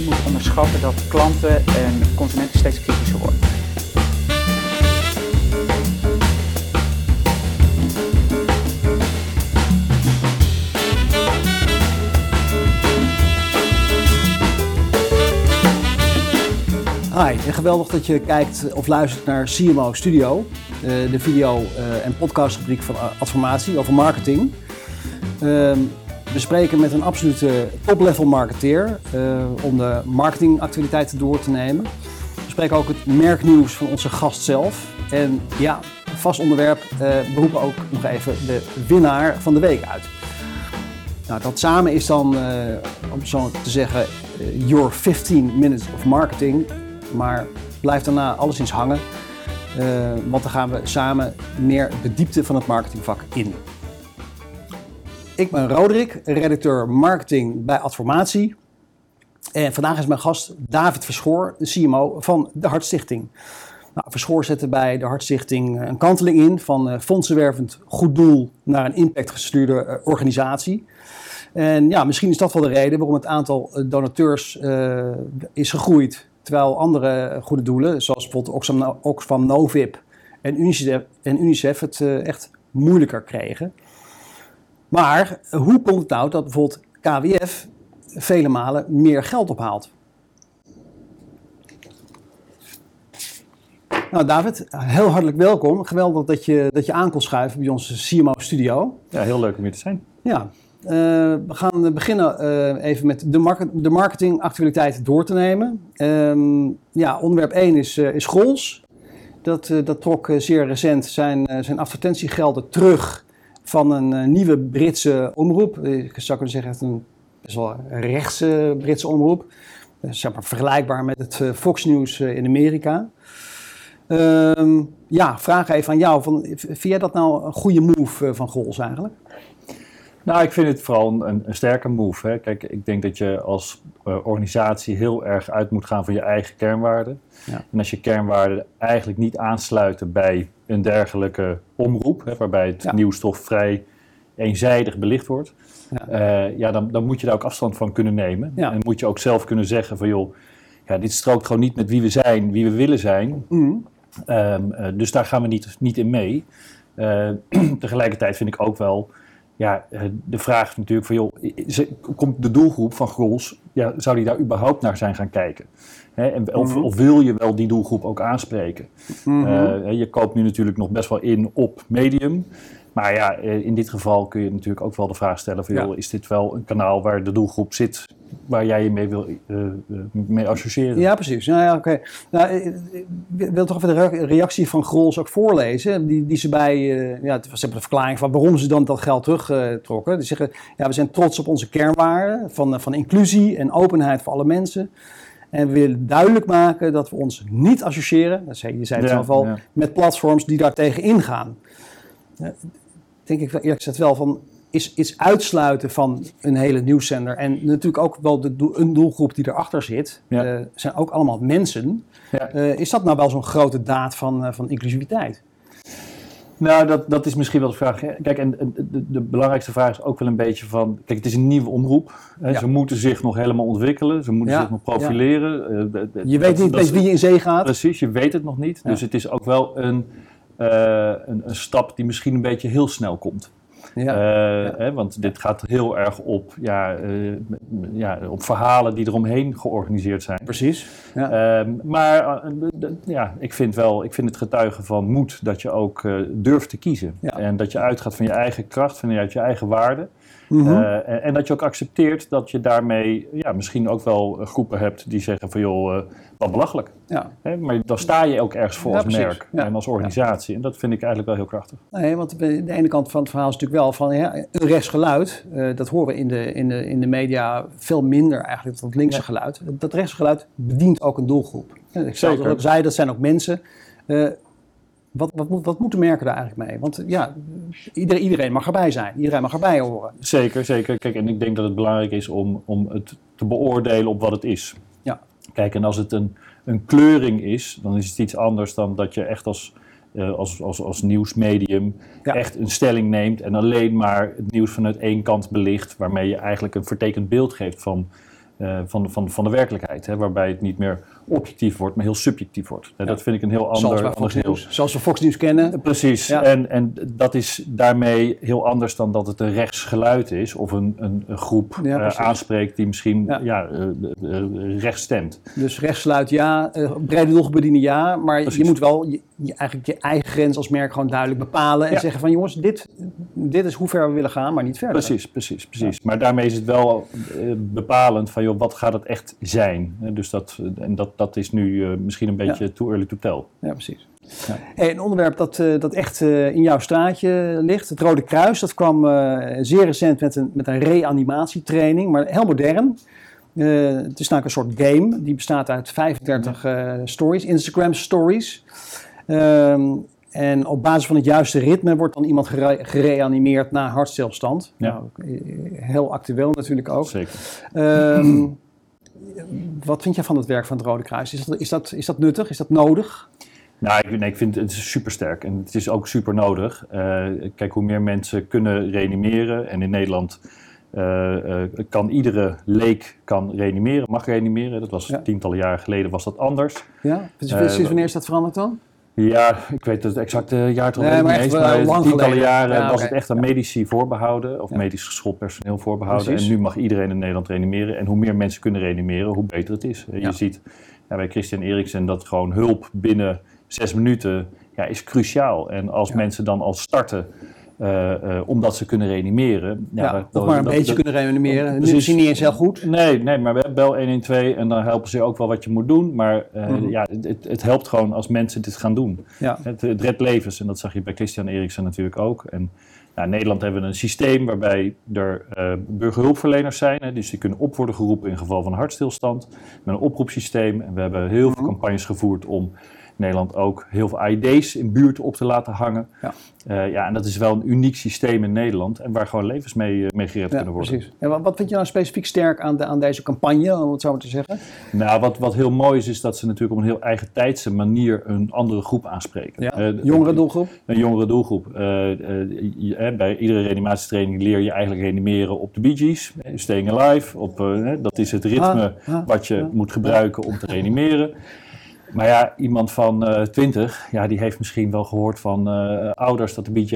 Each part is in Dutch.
niet moet onderschatten dat klanten en consumenten steeds kritischer worden. Hi, en geweldig dat je kijkt of luistert naar CMO Studio, eh, de video- eh, en podcastrubriek van Adformatie over marketing. We spreken met een absolute top-level marketeer uh, om de marketingactiviteiten door te nemen. We spreken ook het merknieuws van onze gast zelf. En ja, vast onderwerp, uh, we roepen ook nog even de winnaar van de week uit. Nou, dat samen is dan, uh, om zo te zeggen, your 15 minutes of marketing. Maar blijft daarna alleszins hangen. want dan gaan we samen meer de diepte van het marketingvak in. Ik ben Roderick, redacteur marketing bij Adformatie. En vandaag is mijn gast David Verschoor, de CMO van de Hartstichting. Nou, Verschoor zette bij de Hartstichting een kanteling in van uh, fondsenwervend goed doel naar een impactgestuurde uh, organisatie. En ja, misschien is dat wel de reden waarom het aantal donateurs uh, is gegroeid. Terwijl andere goede doelen, zoals bijvoorbeeld Oxfam, Oxfam Novib en UNICEF, en UNICEF het echt moeilijker kregen. Maar hoe komt het nou dat bijvoorbeeld KWF vele malen meer geld ophaalt? Nou, David, heel hartelijk welkom. Geweldig dat je, dat je aan kon schuiven bij onze CMO studio. Ja, heel leuk om hier te zijn. Ja, uh, we gaan beginnen uh, even met de, market, de marketingactualiteit door te nemen. Um, ja, onderwerp 1 is, uh, is Grols. Dat, dat trok zeer recent zijn, zijn advertentiegelden terug van een uh, nieuwe Britse omroep. Ik zou kunnen zeggen, het een best wel rechtse Britse omroep. Uh, zeg maar vergelijkbaar met het Fox News in Amerika. Ehm, ja, vraag even aan jou. Van, vind jij dat nou een goede move van Gols eigenlijk? Nou, ik vind het vooral een, een sterke move. Hè. Kijk, ik denk dat je als uh, organisatie heel erg uit moet gaan van je eigen kernwaarden. Ja. En als je kernwaarden eigenlijk niet aansluiten bij een dergelijke omroep, hè, waarbij het ja. nieuws toch vrij eenzijdig belicht wordt, ja, uh, ja dan, dan, moet je daar ook afstand van kunnen nemen. En moet je ook zelf kunnen zeggen van joh, ja, dit strookt gewoon niet met wie we zijn, wie we willen zijn. Mm. Um, uh, dus daar gaan we niet, niet in mee. tegelijkertijd vind ik ook wel ja, de vraag natuurlijk van, joh, komt de doelgroep van Grols, ja, zou die daar überhaupt naar zijn gaan kijken? Hè, en, of, of, wil je wel die doelgroep ook aanspreken? Mm -hmm. uh, je koopt nu natuurlijk nog best wel in op medium. Maar ja, in dit geval kun je natuurlijk ook wel de vraag stellen van, ja. joh, is dit wel een kanaal waar de doelgroep zit, waar jij je mee wil uh, mee associëren? Ja, precies. Nou ja, oké. Nou, ik wil toch even de reactie van Grols ook voorlezen, die, die ze bij, uh, ja, ze hebben de verklaring van waarom ze dan dat geld terugtrokken. Die zeggen, ja, we zijn trots op onze kernwaarden van, van inclusie en openheid voor alle mensen. En we willen duidelijk maken dat we ons niet associëren, dat zei, je zei het Ja, zelf al, ja. met platforms die daar tegen ingaan. Ja, denk ik eerlijk gezegd wel van, is, is uitsluiten van een hele nieuwszender en natuurlijk ook wel de, een doelgroep die erachter zit, Ja. eh, zijn ook allemaal mensen. Ja. Eh, is dat nou wel zo'n grote daad van, eh, van inclusiviteit? Nou, dat, dat is misschien wel de vraag. Kijk, en en de, de belangrijkste vraag is ook wel een beetje van... Kijk, het is een nieuwe omroep. Hè, Ja. Ze moeten zich nog helemaal ontwikkelen. Ze moeten zich nog profileren. De- de- Je dat- weet niet dat- wie je in zee gaat. Precies, je weet het nog niet. Dus het is ook wel een, een, een stap die misschien een beetje heel snel komt. Ja. Eh, ja. Hè, want dit gaat heel erg op, ja, eh, ja, op verhalen die eromheen georganiseerd zijn. Precies. Ja. Ehm, maar eh, ja, ik vind wel, ik vind het getuigen van moed dat je ook durft te kiezen. En dat je uitgaat van je eigen kracht, vanuit je eigen Mhm. Eh, en, en dat je ook accepteert dat je daarmee ja, misschien ook wel eh, groepen hebt die zeggen van joh, eh, wat belachelijk. ja. Hè? Maar dan sta je ook ergens voor Ja, als precies. merk Ja. en als organisatie. En dat vind ik eigenlijk wel heel krachtig. Nee, want de ene kant van het verhaal is natuurlijk wel van ja, een rechtsgeluid. dat horen we in de, in, de, in de media veel minder eigenlijk dan het linkse geluid. Dat rechtsgeluid bedient ook een doelgroep. Ik zei dat zij, dat zijn ook mensen. Eh, wat, wat, moet, wat moeten merken daar eigenlijk mee? Want ja, iedereen, iedereen mag erbij zijn. Iedereen mag erbij horen. Zeker, zeker. Kijk, en ik denk dat het belangrijk is om, om het te beoordelen op wat het is. Ja. Kijk, en als het een, een kleuring is, dan is het iets anders dan dat je echt als, eh, als, als, als nieuwsmedium Ja. echt een stelling neemt en alleen maar het nieuws vanuit één kant belicht, waarmee je eigenlijk een vertekend beeld geeft van van, van, van de werkelijkheid. Hè, waarbij het niet meer objectief wordt, maar heel subjectief wordt. Ja. Dat vind ik een heel ander, zoals News, Zoals we Fox News kennen. Precies. Ja. En, en dat is daarmee heel anders dan dat het een rechtsgeluid is of een, een, een groep ja, uh, aanspreekt die misschien ja. Uh, rechts stemt. Dus rechtsgeluid ja, brede doelgroep bedienen ja, maar precies. je moet wel je, je, eigenlijk je eigen grens als merk gewoon duidelijk bepalen en zeggen van jongens, dit, dit is hoe ver we willen gaan, maar niet verder. Precies, precies, precies. Maar daarmee is het wel bepalend van joh, wat gaat het echt zijn? Dus dat, en dat, dat is nu uh, misschien een beetje ja. too early to tell. Ja, precies. Ja. Hey, een onderwerp dat, uh, dat echt uh, in jouw straatje ligt, het Rode Kruis, dat kwam zeer recent met een, met een reanimatietraining, maar heel modern. het is namelijk een soort game, die bestaat uit 35 stories, Instagram stories. Um, en op basis van het juiste ritme wordt dan iemand gere gereanimeerd na hartstilstand. Ja. Nou, heel actueel natuurlijk ook. Zeker. Um, wat vind jij van het werk van het Rode Kruis? Is dat, is dat, is dat nuttig? Is dat nodig? Nou, ik, nee, ik vind het super sterk en het is ook super nodig. Uh, kijk, hoe meer mensen kunnen reanimeren en in Nederland uh, uh, kan iedere leek kan reanimeren, mag reanimeren. Dat was ja. tientallen jaren geleden was dat anders. Ja, sinds wanneer is dat veranderd dan? Ja, ik weet het exacte jaartal nee, niet eens, maar lang tientallen jaren ja, was okay. het echt aan medici voorbehouden, of ja. medisch geschoold personeel voorbehouden. Precies. En nu mag iedereen in Nederland reanimeren. En hoe meer mensen kunnen reanimeren, hoe beter het is. Je ziet bij Christian Eriksen dat gewoon hulp binnen zes minuten ja, is cruciaal. En als mensen dan al starten uh, uh, omdat ze kunnen reanimeren. Ja, ja dat, maar een dat, beetje dat, kunnen reanimeren. Nu is niet eens heel goed. Nee, nee, maar bel 112 en dan helpen ze ook wel wat je moet doen. Maar uh, mm -hmm. ja, het, het, helpt gewoon als mensen dit gaan doen. Ja. Het, het redt levens en dat zag je bij Christian Eriksen natuurlijk ook. En ja, in Nederland hebben we een systeem waarbij er burgerhulpverleners zijn. Hè, dus die kunnen op worden geroepen in geval van hartstilstand. Met een oproepsysteem. En we hebben heel veel mm -hmm. campagnes gevoerd om Nederland ook heel veel ID's in buurten op te laten hangen. Ja. Uh, ja, en dat is wel een uniek systeem in Nederland en waar gewoon levens mee, mee gered ja, kunnen worden. Precies. En wat vind je nou specifiek sterk aan, de, aan deze campagne, om het zo maar te zeggen? Nou, wat, wat heel mooi is, is dat ze natuurlijk op een heel eigen tijdse manier een andere groep aanspreken. Ja, uh, jongere doelgroep? Een jongere doelgroep. Bij iedere reanimatietraining leer je eigenlijk reanimeren op de Bee Gees, Staying Alive. Op, dat is het ritme ah, ah, wat je ah, moet gebruiken om te reanimeren. Maar ja, iemand van uh, 20, ja, die heeft misschien wel gehoord van uh, ouders dat de Bee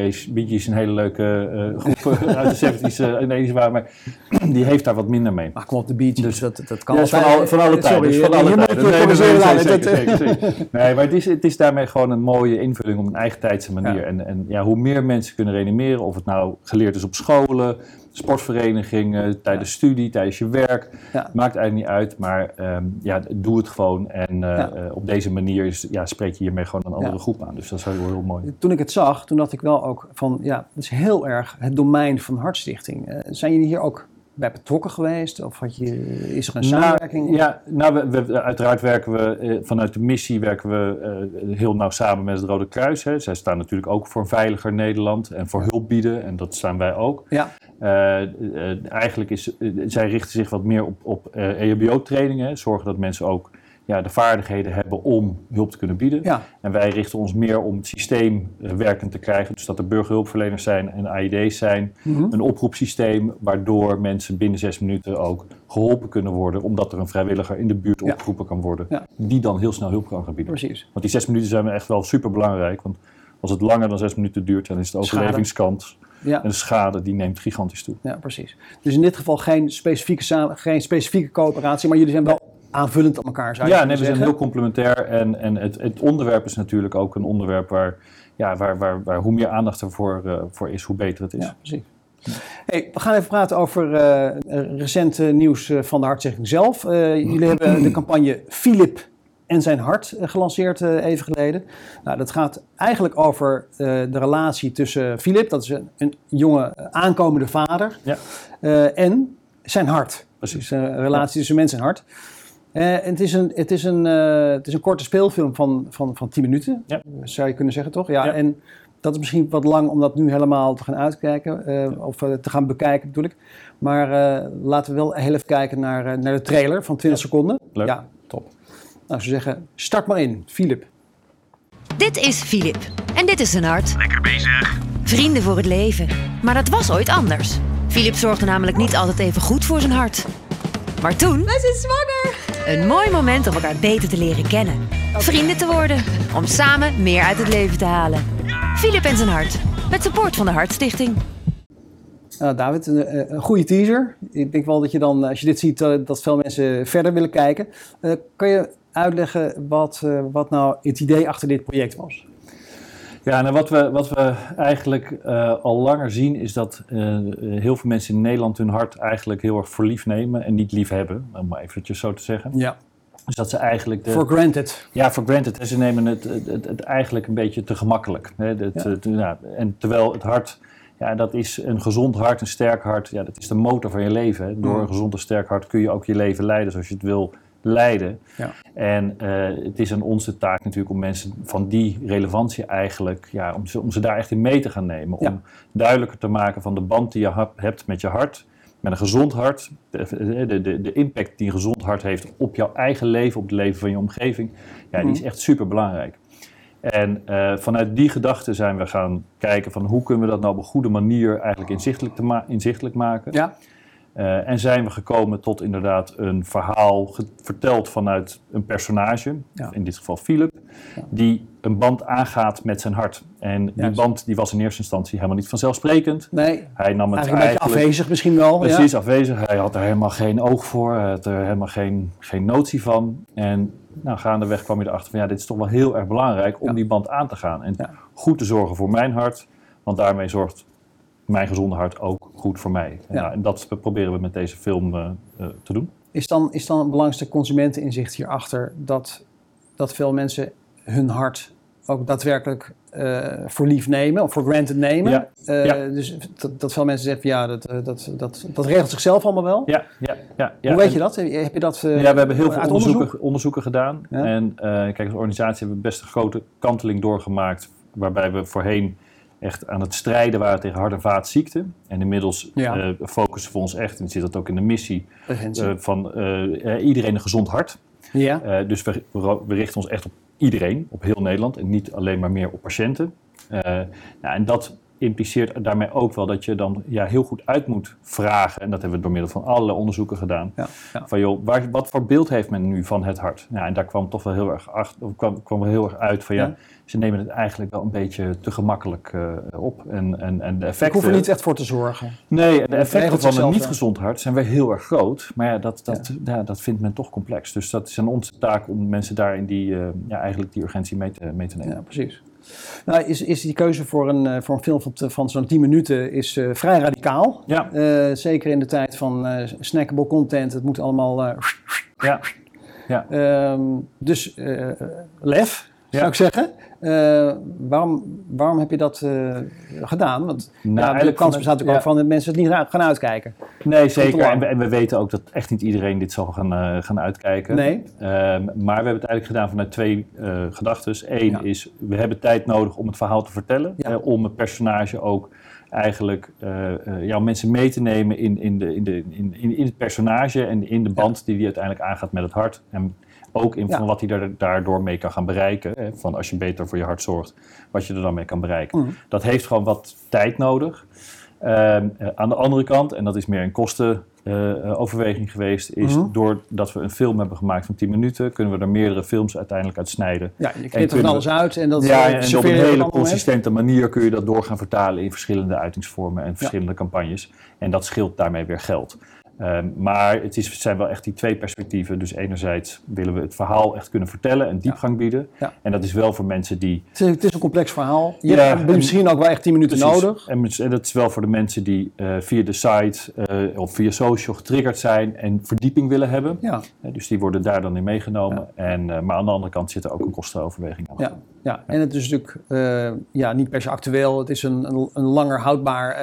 Gees een hele leuke uh, groep uit de 70s en 80s waren, maar die heeft daar wat minder mee. Maar kom op, de Gees, dus, dat, dat kan ja, van, al, van alle tijden. Dus van alle tijden. Nee, nee, zeker, zeker, zeker. nee, maar het is, het is daarmee gewoon een mooie invulling op een eigen tijdse manier. Ja. En, en ja, hoe meer mensen kunnen reanimeren, of het nou geleerd is op scholen, sportvereniging, tijdens ja. studie, tijdens je werk. Ja. Maakt eigenlijk niet uit, maar um, ja, doe het gewoon. En ja. uh, op deze manier is, ja, spreek je hiermee gewoon een andere groep aan. Dus dat is heel, heel mooi. Toen ik het zag, toen dacht ik wel ook van, ja, dat is heel erg het domein van Hartstichting. Uh, zijn jullie hier ook bij betrokken geweest? Of had je, is er een samenwerking? Nou, ja, nou, we, we, uiteraard werken we vanuit de missie werken we heel nauw samen met het Rode Kruis. Hè. Zij staan natuurlijk ook voor een veiliger Nederland en voor hulp bieden. En dat staan wij ook. Ja. Uh, eigenlijk is, zij richten zich wat meer op, op EHBO-trainingen. Zorgen dat mensen ook ja, de vaardigheden hebben om hulp te kunnen bieden. Ja. En wij richten ons meer om het systeem werkend te krijgen. Dus dat er burgerhulpverleners zijn en AID's zijn. Mm -hmm. Een oproepsysteem waardoor mensen binnen zes minuten ook geholpen kunnen worden. Omdat er een vrijwilliger in de buurt ja. opgeroepen kan worden. Ja. Die dan heel snel hulp kan gaan bieden. Precies. Want die zes minuten zijn echt wel super belangrijk. Want als het langer dan zes minuten duurt, dan is de overlevingskans... Ja. En de schade die neemt gigantisch toe. Ja, precies. Dus in dit geval geen specifieke, geen specifieke coöperatie, maar jullie zijn wel aanvullend op elkaar zou je Ja, nee, we zijn heel complementair. En, en het, het onderwerp is natuurlijk ook een onderwerp waar, ja, waar, waar, waar hoe meer aandacht ervoor uh, voor is, hoe beter het is. Ja, precies. Hey, we gaan even praten over uh, recente nieuws van de hartstichting zelf. Uh, jullie hebben de campagne Philip en zijn hart gelanceerd even geleden. Nou, dat gaat eigenlijk over de relatie tussen Philip, dat is een, een jonge aankomende vader, ja. en zijn hart. Precies. Dus een relatie tussen mens en hart. Uh, het, is een, het, is een, uh, het is een korte speelfilm van, van, van 10 minuten, ja. zou je kunnen zeggen, toch? Ja, ja, En dat is misschien wat lang om dat nu helemaal te gaan uitkijken, uh, ja. of te gaan bekijken bedoel ik. Maar laten we wel heel even kijken naar, naar de trailer van 20 seconden. Leuk. Ja. Nou, ze zeggen, start maar in, Filip. Dit is Filip en dit is zijn hart. Lekker bezig. Vrienden voor het leven. Maar dat was ooit anders. Filip zorgde namelijk niet altijd even goed voor zijn hart. Maar toen, Wij zijn zwanger! een mooi moment om elkaar beter te leren kennen. Vrienden te worden, om samen meer uit het leven te halen. Philip en zijn hart, met support van de Hartstichting. Nou, David, een, eh, een goede teaser. Ik denk wel dat je dan, als je dit ziet, eh, dat veel mensen verder willen kijken. Eh, kan je uitleggen wat, eh, wat nou het idee achter dit project was? Ja, nou wat, we, wat we eigenlijk eh, al langer zien is dat eh, heel veel mensen in Nederland hun hart eigenlijk heel erg voor lief nemen en niet lief hebben, om maar eventjes zo te zeggen. Ja. Dus dat ze eigenlijk de, For granted. Ja, for granted. En ze nemen het, het, het, het eigenlijk een beetje te gemakkelijk. Hè? Ja. het- ja, en terwijl het hart, ja, dat is een gezond hart, een sterk hart. Ja, dat is de motor van je leven. Hè? Door Mm. een gezond en sterk hart kun je ook je leven leiden zoals je het wil leiden. Ja. En eh, het is aan ons de taak natuurlijk om mensen van die relevantie eigenlijk, ja, om ze, om ze daar echt in mee te gaan nemen. Ja. Om duidelijker te maken van de band die je ha- hebt met je hart. Met een gezond hart, de, de, de, de impact die een gezond hart heeft op jouw eigen leven, op het leven van je omgeving, ja, die is echt super belangrijk. En eh, vanuit die gedachte zijn we gaan kijken van hoe kunnen we dat nou op een goede manier eigenlijk inzichtelijk, te ma- inzichtelijk maken. Ja. Eh, en zijn we gekomen tot inderdaad een verhaal verteld vanuit een personage, Ja. in dit geval Philip, die een band aangaat met zijn hart. En die Juist. band die was in eerste instantie helemaal niet vanzelfsprekend. Nee, Hij nam het eigenlijk afwezig misschien wel. Precies, Ja. afwezig. Hij had er helemaal geen oog voor. Hij had er helemaal geen, geen notie van. En nou, gaandeweg kwam je erachter van ja, dit is toch wel heel erg belangrijk om die band aan te gaan. En goed te zorgen voor mijn hart. Want daarmee zorgt mijn gezonde hart ook goed voor mij. En, Ja. nou, en dat proberen we met deze film eh, eh, te doen. Is dan, is dan het belangrijkste consumenteninzicht hierachter dat, dat veel mensen hun hart ook daadwerkelijk eh, voor lief nemen of voor granted nemen? Ja. Ja. Dus dat, dat veel mensen zeggen, ja, dat, dat, dat, dat regelt zichzelf allemaal wel. Ja, ja, ja. ja. Hoe weet En- je dat? Heb je, dat Ja, we hebben heel veel onderzoeken, onderzoek? onderzoeken gedaan. En kijk, als organisatie hebben we best een grote kanteling doorgemaakt. Waarbij we voorheen echt aan het strijden waren tegen hart- en vaatziekten. En inmiddels Ja. eh, focussen we ons echt, en zit dat ook in de missie, eh, van eh, iedereen een gezond hart. ja. Dus we, we richten ons echt op iedereen, op heel Nederland. En niet alleen maar meer op patiënten. Nou, en dat impliceert daarmee ook wel dat je dan ja, heel goed uit moet vragen. En dat hebben we door middel van allerlei onderzoeken gedaan. Ja, ja. Van joh, waar, wat voor beeld heeft men nu van het hart? Ja, en daar kwam toch wel heel erg, achter, kwam, kwam wel heel erg uit van ja, Ja. ze nemen het eigenlijk wel een beetje te gemakkelijk eh, op. En, en, en de Ik effecten... hoef er niet echt voor te zorgen. Nee, de effecten van een niet gezond hart zijn weer heel erg groot. Maar ja dat, dat, ja. dat vindt men toch complex. Dus dat is aan onze taak om mensen daar in die, eh, ja, eigenlijk die urgentie mee te, mee te nemen. Ja, precies. Nou, is, is die keuze voor een, eh, voor een film van, van zo'n 10 minuten is, eh, vrij radicaal. Ja, Eh, zeker in de tijd van snackable content. Het moet allemaal... ja. ja. Ehm, dus lef, zou ik zeggen. Eh, waarom, waarom heb je dat eh, gedaan? Want Nou, ja, de eigenlijk kans bestaat natuurlijk ja. ook van dat mensen het niet gaan uitkijken. Nee, zeker. En we, en we weten ook dat echt niet iedereen dit zal gaan, eh, gaan uitkijken. Nee. Ehm, maar we hebben het eigenlijk gedaan vanuit twee gedachten. Eén Ja. is, we hebben tijd nodig om het verhaal te vertellen. Om het personage ook eigenlijk ja, om mensen mee te nemen in, in, de, in, de, in, in, het personage en in de band die hij uiteindelijk aangaat met het hart. En ook in Ja. van wat hij daar, daardoor mee kan gaan bereiken. Van als je beter voor je hart zorgt, wat je er dan mee kan bereiken. Mhm. Dat heeft gewoon wat tijd nodig. Ehm, eh, aan de andere kant, en dat is meer een kostenoverweging geweest, is Mhm. doordat we een film hebben gemaakt van 10 minuten, kunnen we er meerdere films uiteindelijk uit snijden. Ja, je knipt er van alles uit en dat ja, eh, en op een hele consistente manier kun je dat door gaan vertalen in verschillende uitingsvormen en verschillende campagnes. En dat scheelt daarmee weer geld. Ehm, maar het, is, het zijn wel echt die twee perspectieven. Dus enerzijds willen we het verhaal echt kunnen vertellen en diepgang bieden. Ja. En dat is wel voor mensen die Het is, het is een complex verhaal. Je Ja, hebt en- misschien ook wel echt 10 minuten Precies. nodig. En, dat is wel voor de mensen die eh, via de site eh, of via social getriggerd zijn en verdieping willen hebben. Ja, dus die worden daar dan in meegenomen. En, eh, maar aan de andere kant zit er ook een kostenoverweging aan. ja, ja. en het is natuurlijk ja, niet per se actueel. Het is een, een, een langer houdbaar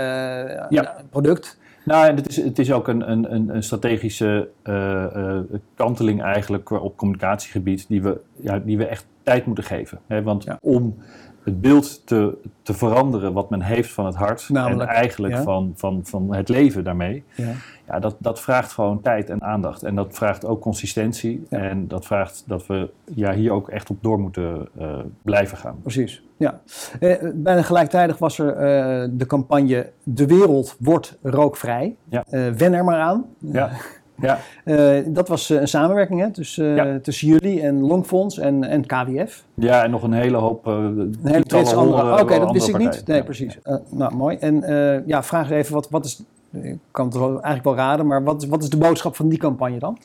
product. Nou, en het is, het is ook een, een, een, strategische eh, eh, kanteling eigenlijk op communicatiegebied die we, ja, die we echt tijd moeten geven. Hè? Want Ja. om het beeld te, te veranderen wat men heeft van het hart Namelijk, en eigenlijk ja. van, van, van het leven daarmee, Ja. dat, dat vraagt gewoon tijd en aandacht. En dat vraagt ook consistentie. Ja. En dat vraagt dat we ja, hier ook echt op door moeten eh, blijven gaan. Precies, ja. Eh, bijna gelijktijdig was er eh, de campagne De wereld wordt rookvrij. Ja. Eh, wen er maar aan. Ja, Ja. Uh, dat was een samenwerking hè, tussen, tussen jullie en Longfonds en, en KWF. Ja, en nog een hele hoop een hele andere. Oké, dat wist ik niet. Nee, precies. nou, mooi. En ja, vraag even, wat, wat is, ik kan het eigenlijk wel raden, maar wat is, wat is de boodschap van die campagne dan?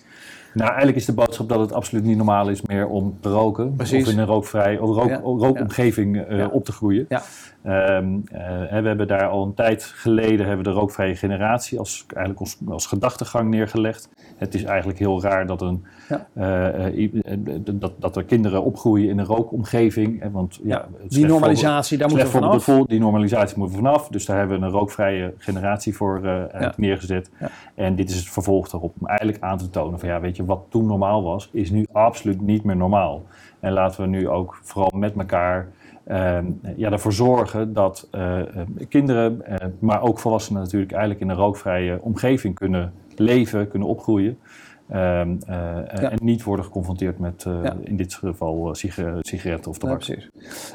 Nou, eigenlijk is de boodschap dat het absoluut niet normaal is meer om te roken. Precies. Of in een rookvrij of rook, rookomgeving uh, op te groeien. Ja. Um, uh, we hebben daar al een tijd geleden hebben we de rookvrije generatie als, eigenlijk als, als gedachtegang neergelegd. Het is eigenlijk heel raar dat, een, ja. uh, dat, dat er kinderen opgroeien in een rookomgeving. Want, ja, die normalisatie, daar moeten we vanaf. Die normalisatie moeten we vanaf. Dus daar hebben we een rookvrije generatie voor neergezet. En dit is het vervolg daarop om eigenlijk aan te tonen van ja, weet je, wat toen normaal was, is nu absoluut niet meer normaal. En laten we nu ook vooral met elkaar ja, ervoor zorgen dat uh, kinderen, uh, maar ook volwassenen natuurlijk, eigenlijk in een rookvrije omgeving kunnen leven, kunnen opgroeien. Ehm, ja. En niet worden geconfronteerd met in dit geval sigaretten of tabak. Ja, precies.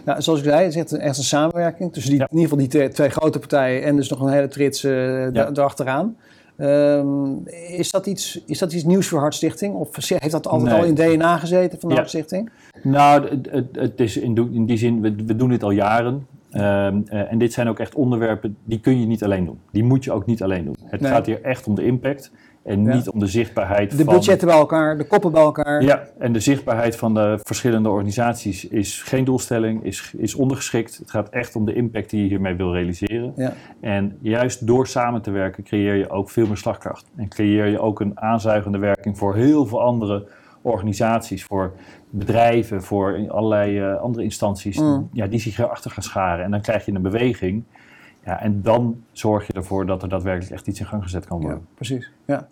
Ja, zoals ik zei, het is echt een samenwerking tussen die, in ieder geval die twee, grote partijen en dus nog een hele trits erachteraan. Um, is, dat iets, is dat iets nieuws voor Hartstichting? Of heeft dat altijd al in DNA gezeten van de Hartstichting? Nou, het, het, is in, in, die zin, we, we doen dit al jaren. Um, uh, en dit zijn ook echt onderwerpen, die kun je niet alleen doen. Die moet je ook niet alleen doen. Het gaat hier echt om de impact. En niet om de zichtbaarheid de van... De budgetten bij elkaar, de koppen bij elkaar. Ja, en de zichtbaarheid van de verschillende organisaties is geen doelstelling, is, is ondergeschikt. Het gaat echt om de impact die je hiermee wil realiseren. Ja. En juist door samen te werken creëer je ook veel meer slagkracht. En creëer je ook een aanzuigende werking voor heel veel andere organisaties, voor bedrijven, voor allerlei uh, andere instanties mm. ja, die zich erachter gaan scharen. En dan krijg je een beweging ja, en dan zorg je ervoor dat er daadwerkelijk echt iets in gang gezet kan worden. Ja, precies. Ja.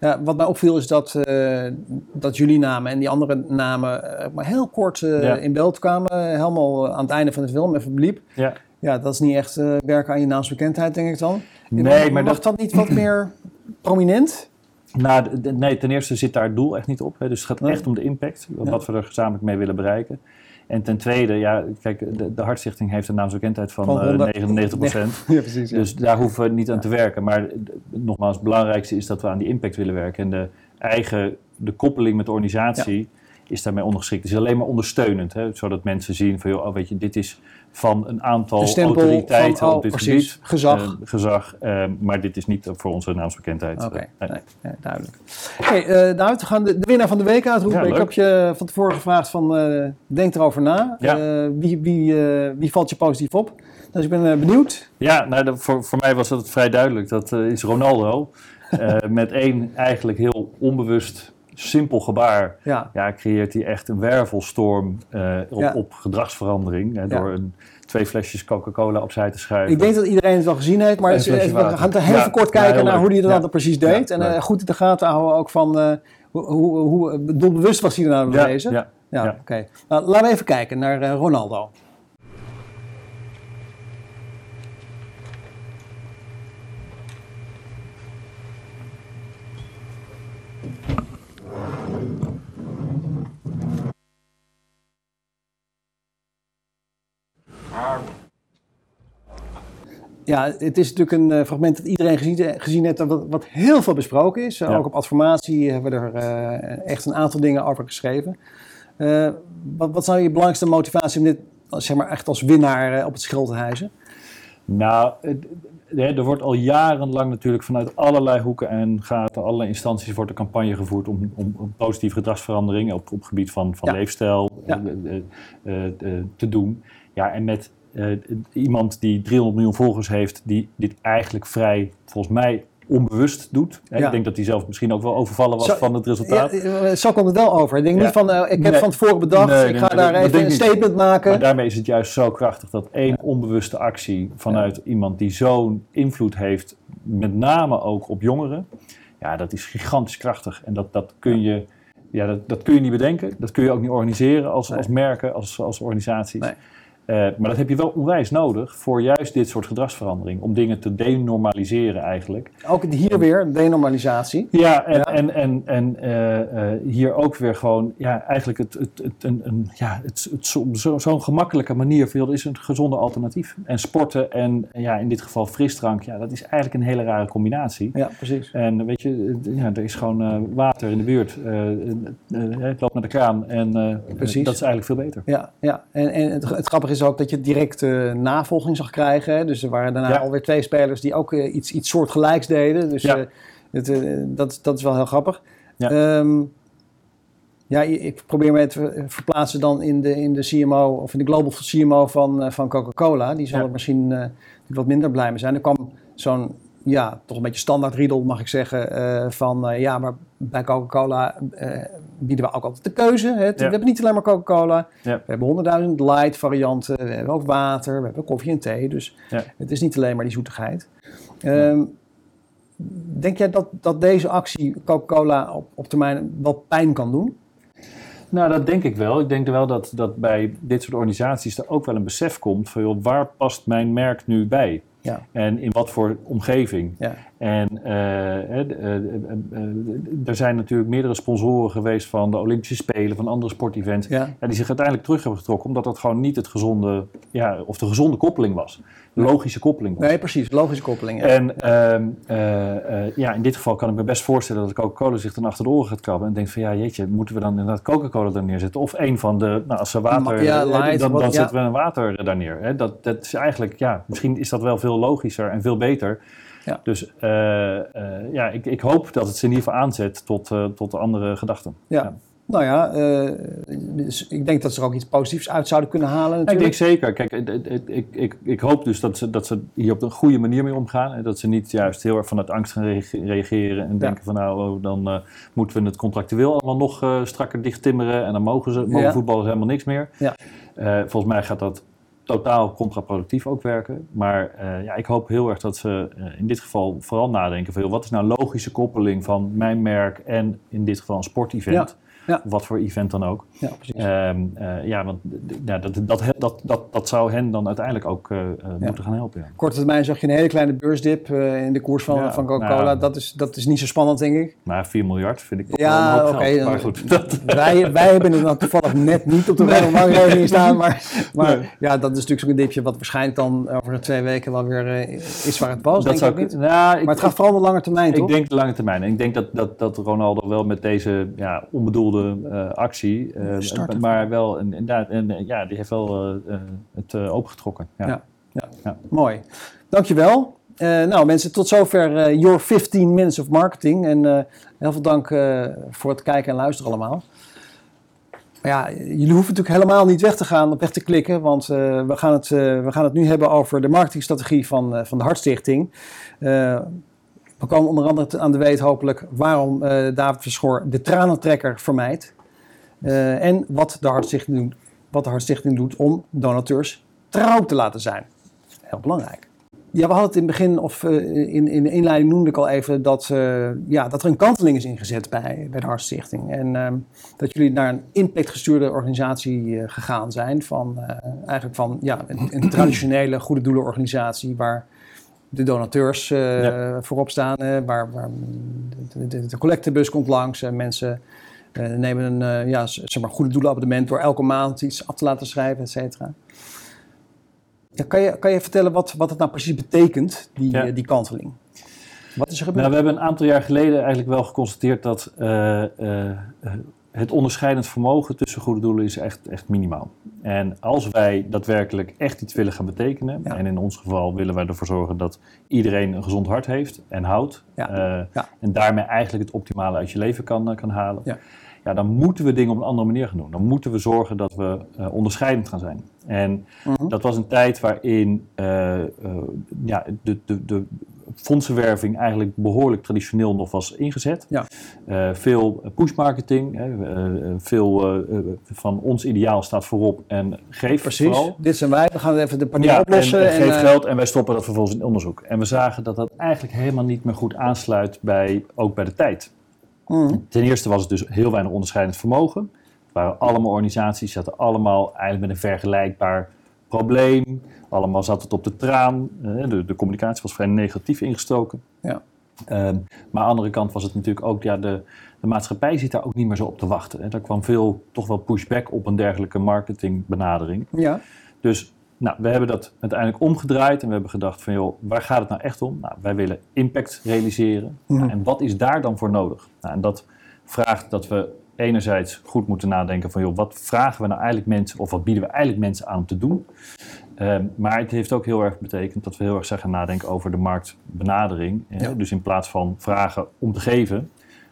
Ja, wat mij opviel is dat, uh, dat jullie namen en die andere namen uh, maar heel kort uh, in beeld kwamen. Helemaal aan het einde van de film even bliep. Ja. ja, dat is niet echt werken aan je naamsbekendheid, denk ik dan. Nee, maar mag dat... niet wat meer prominent? Nou, nee, ten eerste zit daar het doel echt niet op. Hè. Dus het gaat echt om de impact, wat we er gezamenlijk mee willen bereiken. En ten tweede, ja, kijk, de, de Hartstichting heeft een naamsbekendheid van, van 99 eh, procent. Ja, precies. Dus daar hoeven we niet aan te werken. Maar nogmaals, het belangrijkste is dat we aan die impact willen werken. En de eigen, de koppeling met de organisatie is daarmee ondergeschikt. Het is alleen maar ondersteunend, hè, zodat mensen zien van, joh, oh, weet je, dit is van een aantal autoriteiten van, oh, op dit precies, gebied. Gezag. Uh, gezag, uh, maar dit is niet voor onze naamsbekendheid. Oké, nee. nee, duidelijk. Hey, uh, nou, we gaan de, de, winnaar van de week uitroepen. Ja, ik heb je van tevoren gevraagd van, denk erover na. Ja. wie, wie, wie valt je positief op? Dus ik ben benieuwd. Ja, nou, voor, voor mij was dat vrij duidelijk. Dat is Ronaldo. met één eigenlijk heel onbewust simpel gebaar ja. ja. creëert hij echt een wervelstorm uh, op, op, gedragsverandering. Hè, door een, twee flesjes Coca-Cola opzij te schuiven. Ik denk dat iedereen het wel gezien heeft, maar het, we gaan heel even kort kijken naar hoe hij dat dan precies deed. en uh, goed in de gaten houden ook van uh, hoe, hoe, hoe doelbewust was hij er nou bezig. Ja, ja. oké. Okay. Nou, laten we even kijken naar Ronaldo. Ja, het is natuurlijk een uh, fragment dat iedereen gezien, gezien heeft, wat, wat, heel veel besproken is. Ook op Adformatie hebben we er uh, echt een aantal dingen over geschreven. Uh, wat, wat zou je belangrijkste motivatie om dit zeg maar, echt als winnaar op het schild te hijsen? Nou, er wordt al jarenlang natuurlijk vanuit allerlei hoeken en gaten, allerlei instanties wordt een campagne gevoerd om, om, positieve gedragsverandering op, op het gebied van, van leefstijl ja. te doen. Ja, en met uh, iemand die 300 miljoen volgers heeft, die dit eigenlijk vrij, volgens mij, onbewust doet. Ik denk dat hij zelf misschien ook wel overvallen was van het resultaat. Ja, eh, zo komt het wel over. Ik denk niet van, uh, ik heb van tevoren bedacht, ik ga daar even een statement maken. Maar daarmee is het juist zo krachtig dat één onbewuste actie vanuit iemand die zo'n invloed heeft, met name ook op jongeren, ja, dat is gigantisch krachtig. En dat, dat kun je... Ja, dat, dat kun je niet bedenken. Dat kun je ook niet organiseren als, als merken, als, als organisaties. Uh, maar dat heb je wel onwijs nodig voor juist dit soort gedragsverandering. Om dingen te denormaliseren eigenlijk. Ook hier weer, denormalisatie. Ja, en, en, en, en uh, uh, hier ook weer gewoon, ja, eigenlijk het, het, het, een, een, ja, het, het, zo'n zo, zo gemakkelijke manier voor is een gezonde alternatief. En sporten en ja, in dit geval frisdrank, ja, dat is eigenlijk een hele rare combinatie. Ja, precies. En weet je, ja, er is gewoon water in de buurt. het loopt naar de kraan en precies. dat is eigenlijk veel beter. Ja, ja. en, en het, het grappige is ook dat je direct uh, navolging zag krijgen. Hè? Dus er waren daarna alweer twee spelers die ook uh, iets, iets soortgelijks deden. Dus ja. uh, het, dat, dat is wel heel grappig. Ja. Um, ja, ik probeer me te verplaatsen dan in de, in de CMO of in de global CMO van, van Coca-Cola. Die zal er misschien wat minder blij mee zijn. Er kwam zo'n ja, toch een beetje standaard riedel, mag ik zeggen. Uh, van uh, ja, maar bij Coca-Cola uh, bieden we ook altijd de keuze. Hè? Ja. We hebben niet alleen maar Coca-Cola. Ja. We hebben honderdduizend light varianten. We hebben ook water. We hebben koffie en thee. Dus ja. het is niet alleen maar die zoetigheid. Um, denk jij dat, dat deze actie Coca-Cola op, op termijn wat pijn kan doen? Nou, dat denk ik wel. Ik denk wel dat, dat bij dit soort organisaties er ook wel een besef komt van joh, waar past mijn merk nu bij? Ja. En in wat voor omgeving. Ja. En uh, uh, uh, er zijn natuurlijk meerdere sponsoren geweest van de Olympische Spelen, van andere sportevents. Ja. die zich uiteindelijk terug hebben getrokken, omdat dat gewoon niet het gezonde, ja, of de gezonde koppeling was. De logische koppeling was. Nee, precies, logische koppeling. Ja. En ehm, ja, in dit geval kan ik me best voorstellen dat Coca-Cola zich dan achter de oren gaat krabben en denkt van ja, jeetje, moeten we dan inderdaad Coca-Cola daar neerzetten? Of een van de, nou, als ze water, ja, light, dan, dan zetten we een water daar neer. Dat, dat is eigenlijk, ja, misschien is dat wel veel logischer en veel beter. Ja. Dus uh, uh, ja, ik, ik, hoop dat het ze in ieder geval aanzet tot, uh, tot andere gedachten. Ja. ja. Nou ja, dus ik denk dat ze er ook iets positiefs uit zouden kunnen halen. Natuurlijk. Ik denk zeker. Kijk, ik, ik, ik, ik hoop dus dat ze, dat ze hier op een goede manier mee omgaan. En dat ze niet juist heel erg vanuit angst gaan reageren en denken van nou, oh, dan moeten we het contractueel allemaal nog strakker dicht timmeren en dan mogen, ze, mogen voetballers helemaal niks meer. Ja. volgens mij gaat dat totaal contraproductief ook werken. Maar uh, ja, ik hoop heel erg dat ze uh, in dit geval vooral nadenken van wat is nou logische koppeling van mijn merk en in dit geval een sportevent. Ja. Wat voor event dan ook. Ja, precies. Um, uh, ja, want ja, dat, dat, dat, dat, dat zou hen dan uiteindelijk ook uh, ja. moeten gaan helpen. Ja. Korte termijn zag je een hele kleine beursdip uh, in de koers van, van Coca-Cola. Nou, dat, is, dat is niet zo spannend, denk ik. Maar 4 miljard vind ik ja, oké. Okay, maar goed. wij, wij hebben het dan toevallig net niet op de bankrekening staan. Maar, maar nee. ja, dat is natuurlijk zo'n dipje wat waarschijnlijk dan over twee weken wel weer is waar het was. Dat denk ik niet. Nou, ik, maar het gaat vooral de lange termijn, toch? Ik denk de lange termijn. En ik denk dat, dat, dat Ronaldo wel met deze ja, onbedoelde uh, actie. Uh, maar wel inderdaad, en, ja, die heeft wel het opengetrokken. Ja. Ja, ja. ja. mooi. Dankjewel. nou mensen, tot zover Your 15 Minutes of Marketing. En heel veel dank voor het kijken en luisteren allemaal. Maar ja, jullie hoeven natuurlijk helemaal niet weg te gaan, op weg te klikken, want we, gaan het, we gaan het nu hebben over de marketingstrategie van, van de Hartstichting. We komen onder andere aan de weet hopelijk waarom uh, David Verschoor de tranentrekker vermijdt. Uh, en wat de, Hartstichting doet, wat de doet om donateurs trouw te laten zijn. Heel belangrijk. Ja, we hadden het in het begin, of uh, in, in de inleiding noemde ik al even, dat, ja, dat er een kanteling is ingezet bij, bij de Hartstichting. En ehm, dat jullie naar een impactgestuurde organisatie gegaan zijn. Van, eigenlijk van ja, een, een traditionele goede doelenorganisatie waar de donateurs uh, ja. voorop staan. Uh, waar, waar de, de, de, collectebus komt langs. en mensen uh, nemen een ja, zeg maar goede doelenabonnement door elke maand iets af te laten schrijven, et cetera. Ja, kan, je, kan je vertellen wat, wat het nou precies betekent, die, ja. die kanteling? Wat is er gebeurd? Nou, we hebben een aantal jaar geleden eigenlijk wel geconstateerd dat het onderscheidend vermogen tussen goede doelen is echt, echt minimaal. En als wij daadwerkelijk echt iets willen gaan betekenen, ja. en in ons geval willen wij ervoor zorgen dat iedereen een gezond hart heeft en houdt, ja. Uh, ja. en daarmee eigenlijk het optimale uit je leven kan, uh, kan halen, ja. dan moeten we dingen op een andere manier gaan doen. Dan moeten we zorgen dat we uh, onderscheidend gaan zijn. En -huh. dat was een tijd waarin ja, de, de, de fondsenwerving eigenlijk behoorlijk traditioneel nog was ingezet. Ja. Uh, veel pushmarketing, uh, veel uh, van ons ideaal staat voorop en geef Precies, vooral. dit zijn wij, we gaan even de paniek ja, oplossen. En, en geef geld en wij stoppen dat vervolgens in onderzoek. En we zagen dat dat eigenlijk helemaal niet meer goed aansluit bij, ook bij de tijd. Mm. Ten eerste was het dus heel weinig onderscheidend vermogen. Het waren allemaal organisaties, zaten allemaal eigenlijk met een vergelijkbaar probleem. Allemaal zat het op de traan. Eh, de, de communicatie was vrij negatief ingestoken. Ja. Ehm, maar aan de andere kant was het natuurlijk ook, ja, de, de maatschappij zit daar ook niet meer zo op te wachten. Hè. Er kwam veel, toch wel pushback op een dergelijke marketingbenadering. Ja. Dus nou, we hebben dat uiteindelijk omgedraaid en we hebben gedacht van joh, waar gaat het nou echt om? Nou, wij willen impact realiseren. Nou, en wat is daar dan voor nodig? Nou, en dat vraagt dat we enerzijds goed moeten nadenken van joh, wat vragen we nou eigenlijk mensen of wat bieden we eigenlijk mensen aan om te doen? Ehm, maar het heeft ook heel erg betekend dat we heel erg zijn gaan nadenken over de marktbenadering. hè. Ja. Dus in plaats van vragen om te geven,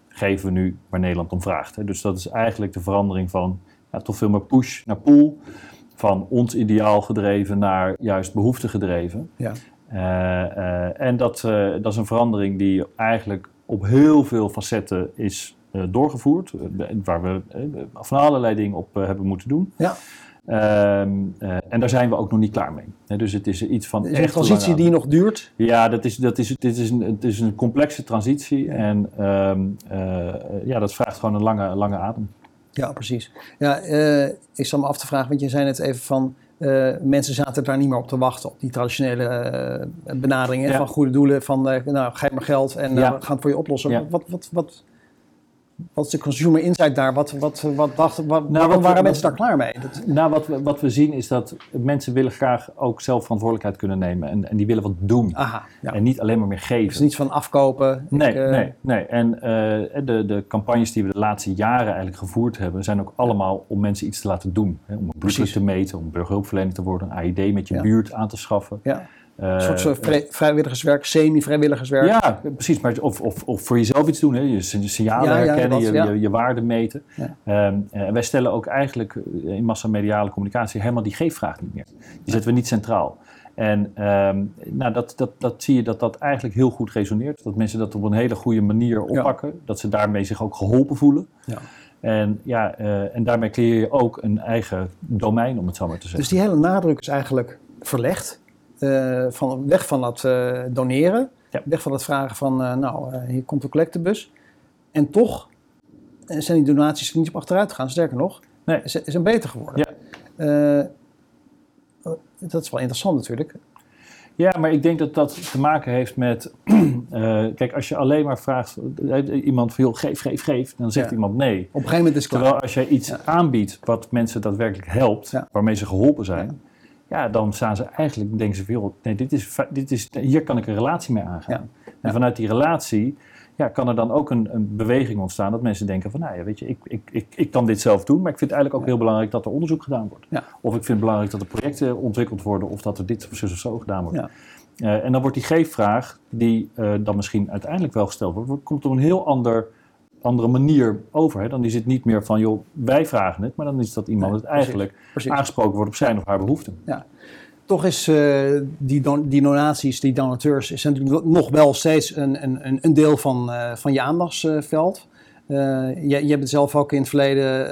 geven we nu waar Nederland om vraagt. Hè. Dus dat is eigenlijk de verandering van ja, toch veel meer push naar pull. Van ons ideaal gedreven naar juist behoefte gedreven. Ja. Eh, eh, en dat, eh, dat is een verandering die eigenlijk op heel veel facetten is doorgevoerd. eh, waar we eh, van allerlei dingen op eh, hebben moeten doen. Ja. Ehm, eh, en daar zijn we ook nog niet klaar mee. Dus het is iets van. Is een transitie die nog duurt. ja, dat is, dat is, dit is een, het is een complexe transitie en ehm, eh, ja, dat vraagt gewoon een lange, lange adem. Ja, precies. Ja, eh, ik zal me af te vragen, want je zei net even van... eh, mensen zaten daar niet meer op te wachten, op die traditionele eh, benaderingen Ja. van goede doelen. Van, eh, nou, geef maar geld en eh, Ja. we gaan het voor je oplossen. Wat, wat, wat, wat is de consumer insight daar? Wat, wat, wat waarom Nou, wat- waren wat- mensen daar klaar mee? Dat, Nou, wat we, wat we zien is dat mensen willen graag ook zelf verantwoordelijkheid kunnen nemen en, en die willen wat doen. aha, ja. En niet alleen maar meer geven. Is niets van afkopen. Nee, Ik, eh, nee, nee. En eh, de, de campagnes die we de laatste jaren eigenlijk gevoerd hebben, zijn ook allemaal om mensen iets te laten doen. Hè? Om een bloeddruk te meten, om burgerhulpverlener te worden, een AID met je Ja. buurt aan te schaffen. Ja, een soort van vrij- vrijwilligerswerk, semi-vrijwilligerswerk. Ja, precies. Maar of, of, of voor jezelf iets doen. Hè? Je signalen Ja, ja, herkennen, dat, je, ja. je, je waarde meten. En wij stellen ook eigenlijk eh, in massamediale communicatie helemaal die geefvraag niet meer. Die zetten we niet centraal. En ehm, nou, dat, dat, dat zie je dat dat eigenlijk heel goed resoneert. Dat mensen dat op een hele goede manier oppakken. Dat ze daarmee zich ook geholpen voelen. Ja. En, ja, eh, en daarmee creëer je ook een eigen domein, om het zo maar te zeggen. Dus die hele nadruk is eigenlijk verlegd. Eh, van, weg van het eh, doneren. Ja. Weg van het vragen van, eh, nou, hier komt de collectebus. En toch zijn die donaties er niet op achteruit gegaan. Sterker nog, Nee. ze zijn beter geworden. Eh, dat is wel interessant natuurlijk. Ja, maar ik denk dat dat te maken heeft met. kijk, als je alleen maar vraagt. iemand van joh, geef, geef, geef. Dan zegt Ja. iemand nee. Op een gegeven moment is het klaar. Terwijl als jij iets Ja. aanbiedt wat mensen daadwerkelijk helpt, Ja. waarmee ze geholpen zijn, ja. dan staan ze eigenlijk, denken ze joh, nee, dit is, dit is, hier kan ik een relatie mee aangaan. En vanuit die relatie ja, kan er dan ook een, een beweging ontstaan dat mensen denken van nou ja, weet je, ik, ik, ik, ik kan dit zelf doen, maar ik vind het eigenlijk ook heel belangrijk dat er onderzoek gedaan wordt. Ja. Of ik vind het belangrijk dat er projecten ontwikkeld worden of dat er dit of zo of zo gedaan wordt. Ja. Eh, en dan wordt die geefvraag, die eh, dan misschien uiteindelijk wel gesteld wordt, wordt- komt op een heel ander, andere manier over. Hè? Dan is het niet meer van, joh, wij vragen het, maar dan is dat iemand Nee, het eigenlijk Precies. aangesproken wordt op zijn of haar behoeften. Toch is eh, die, don- die donaties, die donateurs, is natuurlijk nog wel steeds een, een, een- deel van, eh, van je aandachtsveld. Eh, je, je hebt het zelf ook in het verleden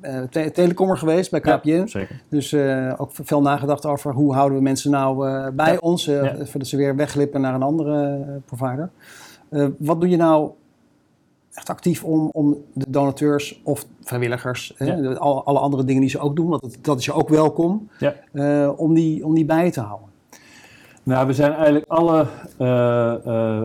eh, te- telecommer geweest bij KPN. Ja, zeker. Dus ook veel nagedacht over hoe houden we mensen nou bij Ja. ons, Ja. voordat ze weer weglippen naar een andere provider. Wat doe je nou echt actief om, om de donateurs of vrijwilligers, Ja. alle, alle andere dingen die ze ook doen, want dat, dat is je ook welkom, Ja. eh, om, die, om die bij te houden? Nou, we zijn eigenlijk alle eh, eh,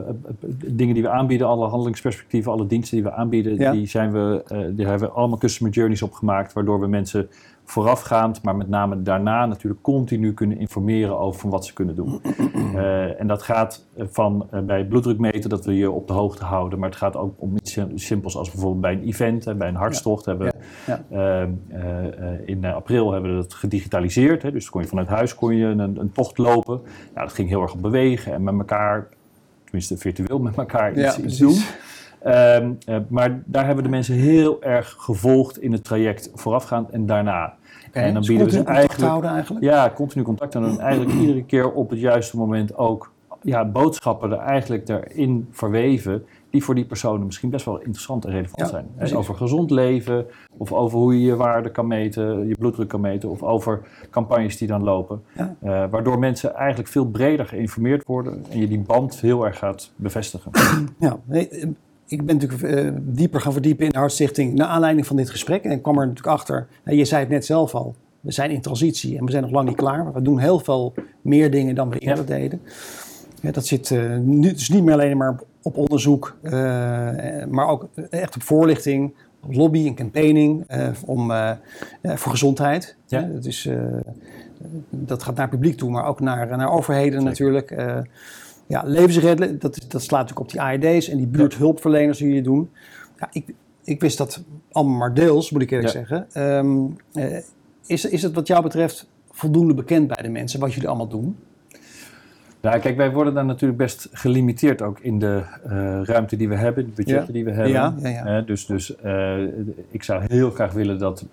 dingen die we aanbieden, alle handelingsperspectieven, alle diensten die we aanbieden, Ja. die, zijn we, eh, die hebben we allemaal customer journeys opgemaakt, waardoor we mensen voorafgaand, maar met name daarna natuurlijk continu kunnen informeren over van wat ze kunnen doen. Eh, en dat gaat eh, van eh, bij bloeddruk meten, dat we je op de hoogte houden, maar het gaat ook om iets simpels als bijvoorbeeld bij een event, hè, bij een hartstocht hebben we Ja. eh, eh, eh, in april hebben we dat gedigitaliseerd. Hè, dus kon je vanuit huis kon je een, een tocht lopen. Ja, dat ging heel erg op bewegen en met elkaar, tenminste virtueel met elkaar iets, Ja, iets precies. doen. Ehm, eh, maar daar hebben de mensen heel erg gevolgd in het traject voorafgaand en daarna. en dan Dus bieden we ze continu contact eigenlijk houden eigenlijk? ja, continu contact en dan eigenlijk iedere keer op het juiste moment ook ja, boodschappen er eigenlijk erin verweven die voor die personen misschien best wel interessant en relevant Ja, zijn. Precies. over gezond leven, of over hoe je je waarde kan meten, je bloeddruk kan meten, of over campagnes die dan lopen. Ja. Eh, waardoor mensen eigenlijk veel breder geïnformeerd worden en je die band heel erg gaat bevestigen. Ja, nee, eh, ik ben natuurlijk eh, dieper gaan verdiepen in de Hartstichting naar aanleiding van dit gesprek. En ik kwam er natuurlijk achter, eh, je zei het net zelf al, we zijn in transitie en we zijn nog lang niet klaar. Maar we doen heel veel meer dingen dan we eerder deden. Ja, dat zit uh, nu, dus niet meer alleen maar op onderzoek, uh, maar ook echt op voorlichting, op lobby en campaigning om, voor gezondheid. Ja. dat, is, dat gaat naar publiek toe, maar ook naar, naar overheden natuurlijk. Ja, levensredden, dat, dat slaat natuurlijk op die AED's en die buurthulpverleners die je doen. Ja, ik, ik wist dat allemaal maar deels, moet ik eerlijk zeggen. Um, is, is het wat jou betreft voldoende bekend bij de mensen wat jullie allemaal doen? Ja, kijk, wij worden daar natuurlijk best gelimiteerd ook in de uh, ruimte die we hebben, de budgetten die we hebben. Ja, ja, ja. Uh, dus dus uh, ik zou heel graag willen dat,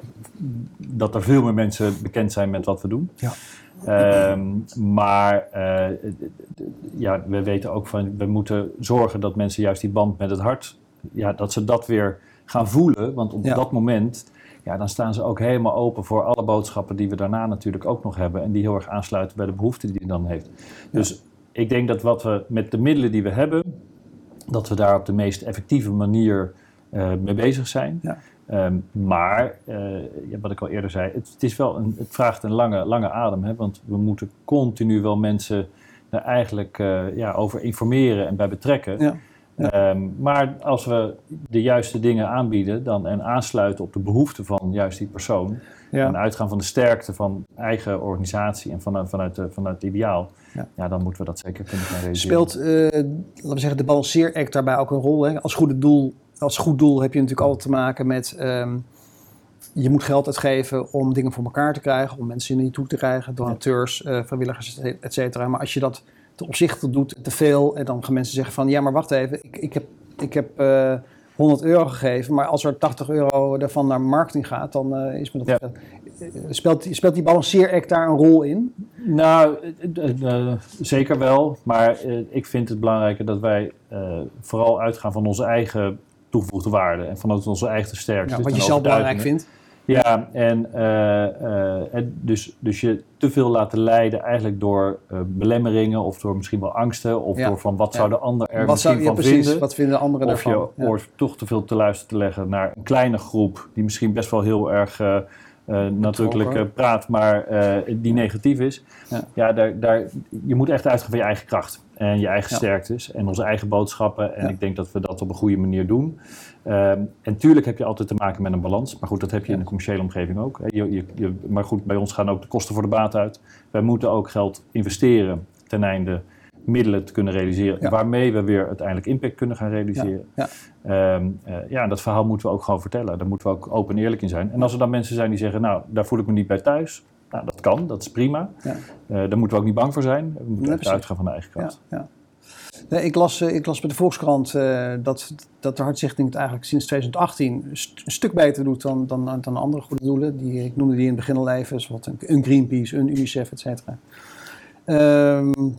dat er veel meer mensen bekend zijn met wat we doen. Ja. Um, maar ja, we weten ook van, we moeten zorgen dat mensen juist die band met het hart, ja, dat ze dat weer gaan voelen. Want op dat moment ja, dan staan ze ook helemaal open voor alle boodschappen die we daarna natuurlijk ook nog hebben. En die heel erg aansluiten bij de behoeften die je dan heeft. Dus ik denk dat wat we met de middelen die we hebben, dat we daar op de meest effectieve manier uh, mee bezig zijn. Ja. Um, maar, uh, ja, wat ik al eerder zei, het, het, is wel een, het vraagt een lange, lange adem. Hè, want we moeten continu wel mensen daar eigenlijk uh, ja, over informeren en bij betrekken. Ja. Ehm, maar als we de juiste dingen aanbieden dan, en aansluiten op de behoeften van juist die persoon, en uitgaan van de sterkte van eigen organisatie en vanuit, vanuit, vanuit het ideaal, ja. ja. dan moeten we dat zeker kunnen gaan realiseren. Speelt, uh, laten we zeggen, de balanceeract daarbij ook een rol? Hè? Als, goede doel, als goed doel heb je natuurlijk altijd te maken met... Um, je moet geld uitgeven om dingen voor elkaar te krijgen, om mensen in je toe te krijgen, donateurs, uh, vrijwilligers, et cetera. Maar als je dat te opzichtig doet, te veel. En dan gaan mensen zeggen van, ja, maar wacht even, ik, ik heb, ik heb uh, eh, 100 euro gegeven, maar als er 80 euro daarvan naar marketing gaat, dan uh, is me dat... Ja. Speelt, speelt die balanceeract daar een rol in? Nou, zeker wel. Maar ik vind het belangrijker dat wij vooral uitgaan van onze eigen toegevoegde waarde en vanuit onze eigen sterkte. Ja, wat je zelf belangrijk vindt. Ja, en uh, dus, dus je te veel laten leiden eigenlijk door uh, belemmeringen of door misschien wel angsten of door van wat zou de ander er wat misschien zou, van precies, vinden. Wat vinden anderen of daarvan? Of je hoort toch te veel te luisteren te leggen naar een kleine groep die misschien best wel heel erg nadrukkelijk praat, maar die negatief is. Ja, ja daar, daar, je moet echt uitgaan van je eigen kracht en je eigen sterktes en onze eigen boodschappen. En ik denk dat we dat op een goede manier doen. Ehm, en tuurlijk heb je altijd te maken met een balans. Maar goed, dat heb je in de commerciële omgeving ook. Je, je, je, maar goed, bij ons gaan ook de kosten voor de baat uit. Wij moeten ook geld investeren ten einde middelen te kunnen realiseren. Waarmee we weer uiteindelijk impact kunnen gaan realiseren. Ja, ja. Um, uh, ja, dat verhaal moeten we ook gewoon vertellen. Daar moeten we ook open en eerlijk in zijn. En als er dan mensen zijn die zeggen, nou, daar voel ik me niet bij thuis. Nou, dat kan, dat is prima. Ja. Uh, daar moeten we ook niet bang voor zijn. We moeten ja, uitgaan van de eigen kant. Ja, ik, las, eh, ik las bij de Volkskrant uh, dat, dat de Hartstichting het eigenlijk sinds 2018 een stuk beter doet dan, dan, dan andere goede doelen. Die, ik noemde die in het begin al even, zoals een Greenpeace, een UNICEF, et cetera. Um,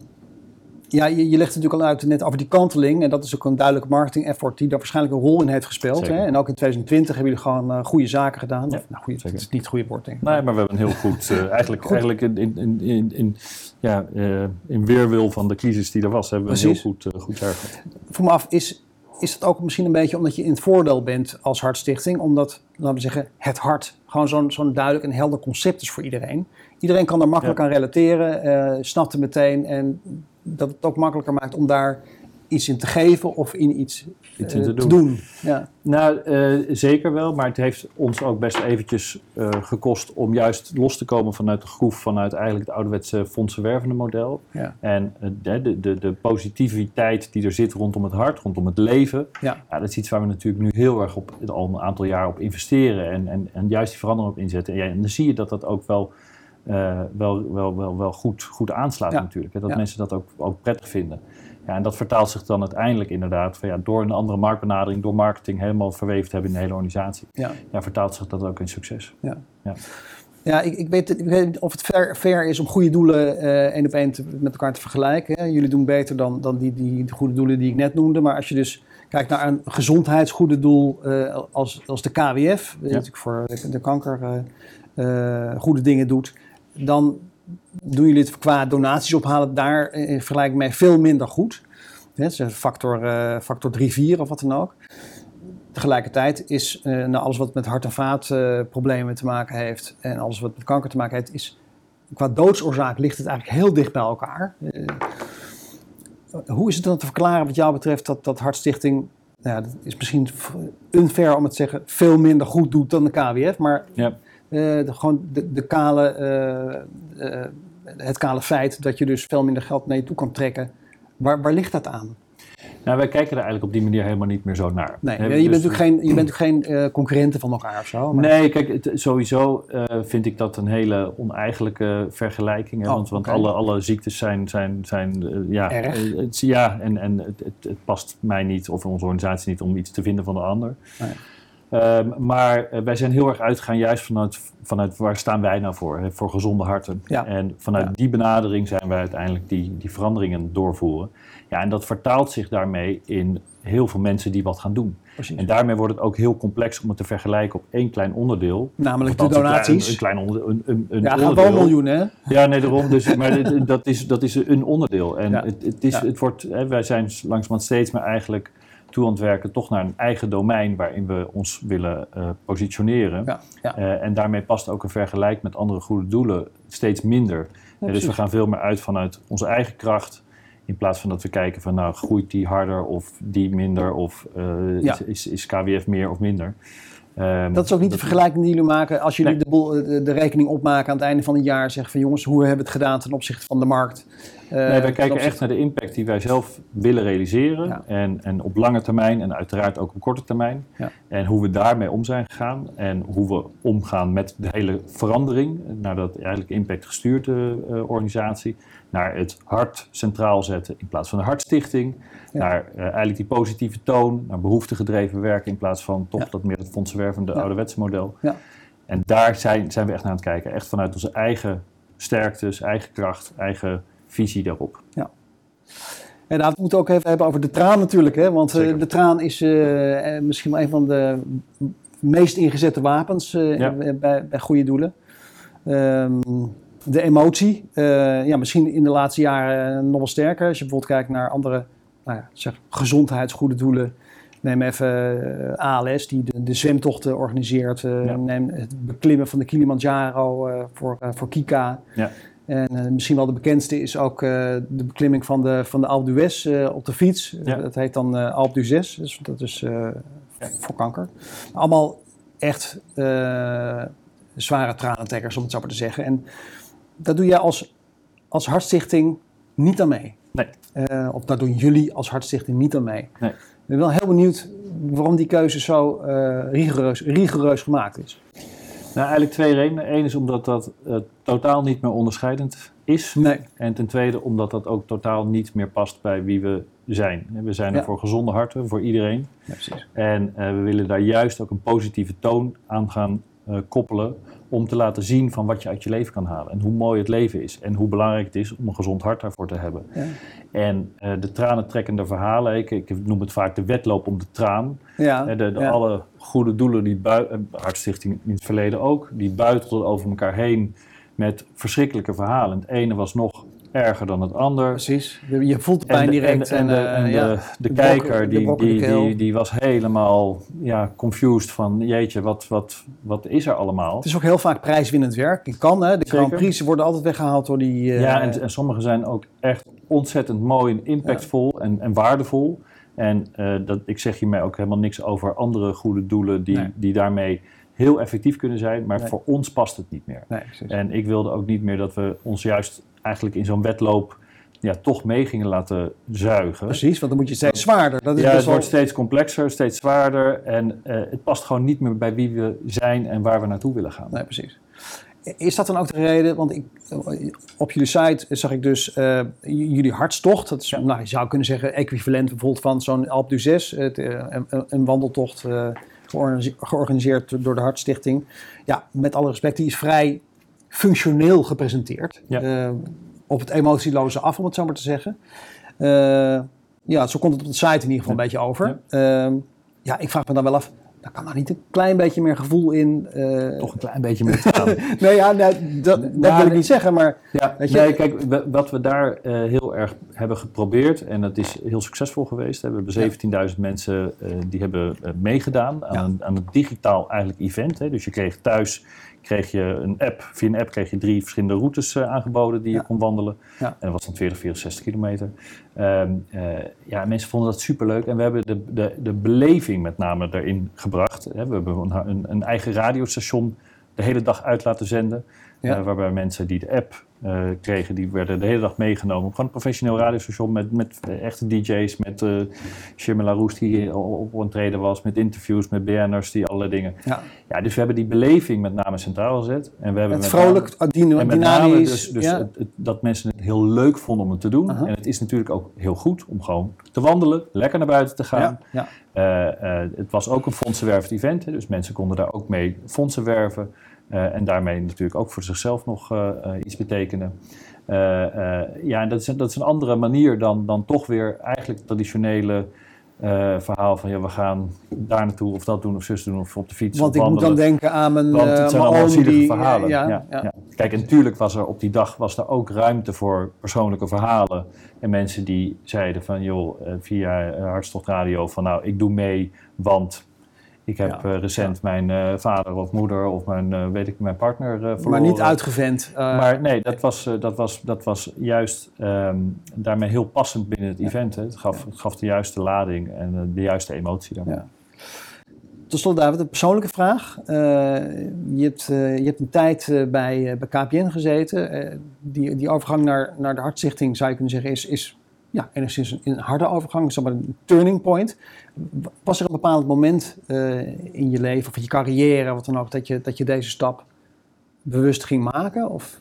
ja, je, je legt natuurlijk al uit net over die kanteling. En dat is ook een duidelijke marketing effort die daar waarschijnlijk een rol in heeft gespeeld. Hè? En ook in 2020 hebben jullie gewoon uh, goede zaken gedaan. Ja, of, nou, goede, het is niet het goede woord, denk ik. Nee, maar we hebben een heel goed, uh, eigenlijk, eigenlijk in, in, in, in, ja, uh, in weerwil van de crisis die er was, hebben we een heel goed, goed jaar gehad. Voor me af, is, is het ook misschien een beetje omdat je in het voordeel bent als Hartstichting? Omdat, laten we zeggen, het hart gewoon zo'n zo'n duidelijk en helder concept is voor iedereen. Iedereen kan er makkelijk aan relateren, uh, snapt het meteen en dat het ook makkelijker maakt om daar iets in te geven of in iets, iets in te, doen. doen. Ja. Nou, uh, zeker wel, maar het heeft ons ook best eventjes uh, gekost om juist los te komen vanuit de groef, vanuit eigenlijk het ouderwetse fondsenwervende model. Ja. En de, de, de, de, positiviteit die er zit rondom het hart, rondom het leven, ja. ja. dat is iets waar we natuurlijk nu heel erg op, al een aantal jaar op investeren en, en, en juist die verandering op inzetten. En, dan zie je dat dat ook wel uh, wel, wel, wel, wel goed, goed aanslaat ja. natuurlijk. Hè? Dat mensen dat ook, ook prettig vinden. Ja, en dat vertaalt zich dan uiteindelijk inderdaad van, ja, door een andere marktbenadering, door marketing helemaal verweefd hebben in de hele organisatie. Ja. Ja, vertaalt zich dat ook in succes. Ja. ja. Ja, ik, ik, weet, ik weet niet of het fair, fair is om goede doelen uh, één op één met elkaar te vergelijken. Hè. Jullie doen beter dan, dan die, die, goede doelen die ik net noemde. Maar als je dus kijkt naar een gezondheidsgoede doel uh, als, als de KWF, die natuurlijk voor de, de kanker uh, goede dingen doet dan doen jullie het qua donaties ophalen daar in vergelijking mee veel minder goed. Factor, uh, factor 3, 4 of wat dan ook. tegelijkertijd is uh, nou, alles wat met hart- en vaatproblemen te maken heeft en alles wat met kanker te maken heeft, is qua doodsoorzaak ligt het eigenlijk heel dicht bij elkaar. hoe is het dan te verklaren wat jou betreft dat, dat Hartstichting nou ja, dat is misschien unfair om het te zeggen, veel minder goed doet dan de KWF. Maar ja. uh, de, gewoon de, de kale, uh, uh, het kale feit dat je dus veel minder geld naar je toe kan trekken. Waar, waar ligt dat aan? Nou, wij kijken er eigenlijk op die manier helemaal niet meer zo naar. Nee, je, bent dus natuurlijk geen, je bent geen uh, concurrenten van elkaar of zo. Maar... Nee, kijk, het, sowieso uh, vind ik dat een hele oneigenlijke vergelijking. Hè, oh, want want alle, alle ziektes zijn, zijn, zijn uh, ja, het, ja, en, en het, het, het, past mij niet of onze organisatie niet om iets te vinden van de ander. Nee. Um, maar wij zijn heel erg uitgegaan juist vanuit, vanuit waar staan wij nou voor? Hè, voor gezonde harten. Ja. En vanuit ja. die benadering zijn wij uiteindelijk die, die veranderingen doorvoeren. Ja, en dat vertaalt zich daarmee in heel veel mensen die wat gaan doen. Precies. En daarmee wordt het ook heel complex om het te vergelijken op één klein onderdeel. Namelijk de donaties. Een klein, een klein onder, een, een ja, gaan wel miljoenen, hè? Ja, nee, daarom. Dus, maar dat is, dat is een onderdeel. En ja. het, het, is, ja. het wordt, hè, wij zijn langzamerhand steeds meer eigenlijk toe aan het werken toch naar een eigen domein waarin we ons willen uh, positioneren. Ja, ja. Uh, en daarmee past ook een vergelijk met andere goede doelen steeds minder. Ja, dus we gaan veel meer uit vanuit onze eigen kracht. In plaats van dat we kijken van nou groeit die harder of die minder of uh, ja. is, is, KWF meer of minder. Um, dat is ook niet de vergelijking die jullie maken als jullie nee. de, de, de, rekening opmaken aan het einde van het jaar. Zeggen van jongens, hoe hebben we het gedaan ten opzichte van de markt? Uh, nee, wij kijken echt naar de impact die wij zelf willen realiseren. Ja. En, en op lange termijn en uiteraard ook op korte termijn. Ja. En hoe we daarmee om zijn gegaan. En hoe we omgaan met de hele verandering. Naar dat eigenlijk impact gestuurde uh, organisatie naar het hart centraal zetten in plaats van de hartstichting. Ja. Naar uh, eigenlijk die positieve toon, naar behoeftegedreven werken in plaats van toch dat meer het fondsenwervende ouderwetse model. En daar zijn, zijn we echt naar aan het kijken. Echt vanuit onze eigen sterktes, eigen kracht, eigen visie daarop. Ja. En dat moeten we ook even hebben over de traan natuurlijk. Hè? Want uh, de traan is uh, misschien wel een van de meest ingezette wapens bij, bij goede doelen. Um, de emotie, uh, ja, misschien in de laatste jaren nog wel sterker. Als je bijvoorbeeld kijkt naar andere nou ja, zeg, gezondheidsgoede doelen. Neem even ALS, die de, de zwemtochten organiseert. Ja. Neem het beklimmen van de Kilimanjaro voor, voor Kika. Ja. En misschien wel de bekendste is ook de beklimming van de, van de Alpe d'Huez op de fiets. Ja. Dat heet dan Alpe d'Huez, dus dat is voor kanker. Allemaal echt zware tranentrekkers, om het zo maar te zeggen. En dat doe jij als, als hartstichting niet aan mee. Nee. Of daar doen jullie als hartstichting niet aan mee. Nee. Ik ben wel heel benieuwd waarom die keuze zo rigoureus, rigoureus gemaakt is. Nou, eigenlijk twee redenen. Eén is omdat dat uh, totaal niet meer onderscheidend is. Nee. En ten tweede omdat dat ook totaal niet meer past bij wie we zijn. We zijn er ja. voor gezonde harten, voor iedereen. Ja, precies. En we willen daar juist ook een positieve toon aan gaan koppelen om te laten zien van wat je uit je leven kan halen. En hoe mooi het leven is. En hoe belangrijk het is om een gezond hart daarvoor te hebben. Ja. En uh, de tranentrekkende verhalen, ik, ik, noem het vaak de wedloop om de traan. Ja. De, de ja. Alle goede doelen, die buiten, Hartstichting in het verleden ook, die buitelden over elkaar heen met verschrikkelijke verhalen. Het ene was nog erger dan het ander. Precies, je voelt de pijn en de, direct. En, en, de, en ja, de, kijker die, die, die, die, was helemaal ja, confused van jeetje, wat, wat, wat is er allemaal? Het is ook heel vaak prijswinnend werk. Ik kan, hè? de Grand Prix worden altijd weggehaald door die... Uh, ja, en, en sommige zijn ook echt ontzettend mooi en impactvol ja. en, en waardevol. En uh, dat, ik zeg hiermee ook helemaal niks over andere goede doelen die, nee. die daarmee heel effectief kunnen zijn, maar nee. voor ons past het niet meer. Nee, en ik wilde ook niet meer dat we ons juist eigenlijk in zo'n wedloop ja, toch mee gingen laten zuigen. Precies, want dan moet je steeds zwaarder. Dat is ja, het wordt steeds complexer, steeds zwaarder en uh, het past gewoon niet meer bij wie we zijn en waar we naartoe willen gaan. Nee, precies. Is dat dan ook de reden? Want ik, op jullie site zag ik dus uh, jullie hartstocht. Dat is, ja. nou, je zou kunnen zeggen, equivalent bijvoorbeeld van zo'n Alpe d'Huez, uh, een, een, wandeltocht georganiseerd door de Hartstichting. Ja, met alle respect, die is vrij functioneel gepresenteerd. Ja. Uh, op het emotieloze af, om het zo maar te zeggen. Uh, ja, zo komt het op de site in ieder geval een beetje over. Ja. Uh, ja, ik vraag me dan wel af, daar kan maar niet een klein beetje meer gevoel in. Uh... Toch een klein beetje meer gaan. nee, ja, dat, dat wil ik niet zeggen, maar... Ja, weet je, nee, kijk, wat we daar uh, heel erg hebben geprobeerd, en dat is heel succesvol geweest. We hebben 17.000 mensen uh, die hebben meegedaan aan, ja. aan, een digitaal eigenlijk event. Hè. Dus je kreeg thuis kreeg je een app. Via een app kreeg je drie verschillende routes uh, aangeboden die je kon wandelen. En dat was dan 40, 64 kilometer. Um, uh, ja, mensen vonden dat superleuk. En we hebben de, de, de beleving met name erin gebracht. Hè. We hebben een, een, eigen radiostation de hele dag uit laten zenden. Ja. Uh, waarbij mensen die de app uh, kregen, die werden de hele dag meegenomen. Gewoon een professioneel radiostation met, met echte DJ's, met uh, Shirma Larousse die op een treden was, met interviews, met BN'ers, die allerlei dingen. Ja. ja, dus we hebben die beleving met name centraal gezet. En we hebben het vrolijk, name, dynamisch. Dus, dus ja. het, het, dat mensen het heel leuk vonden om het te doen. -huh. En het is natuurlijk ook heel goed om gewoon te wandelen, lekker naar buiten te gaan. Ja. Het was ook een fondsenwervend event, dus mensen konden daar ook mee fondsen werven. Uh, en daarmee natuurlijk ook voor zichzelf nog uh, uh, iets betekenen. ja, en dat is, dat is een andere manier dan, dan toch weer eigenlijk het traditionele verhaal van ja, we gaan daar naartoe of dat doen of zus doen of op de fiets. Want ik moet dan denken aan mijn. Want het zijn allemaal zielige verhalen. Ja, ja, ja. Kijk, en natuurlijk was er op die dag was er ook ruimte voor persoonlijke verhalen. En mensen die zeiden van joh, via Hartstocht Radio van nou, ik doe mee, want ik heb ja, uh, recent ja. mijn uh, vader of moeder of mijn, uh, weet ik, mijn partner verloren. Maar niet uitgevent. maar nee, dat was, dat was, dat was juist um, daarmee heel passend binnen het event. Hè. Het, gaf, het gaf de juiste lading en de juiste emotie daarmee. Ja. Tot slot, David, een persoonlijke vraag. je, hebt, je hebt een tijd bij, bij KPN gezeten. die, die overgang naar, naar de Hartstichting, zou je kunnen zeggen, is, is ja, enigszins een, een harde overgang, zeg maar een turning point. Was er een bepaald moment uh, in je leven of in je carrière, wat dan ook, dat je, dat je deze stap bewust ging maken? Of?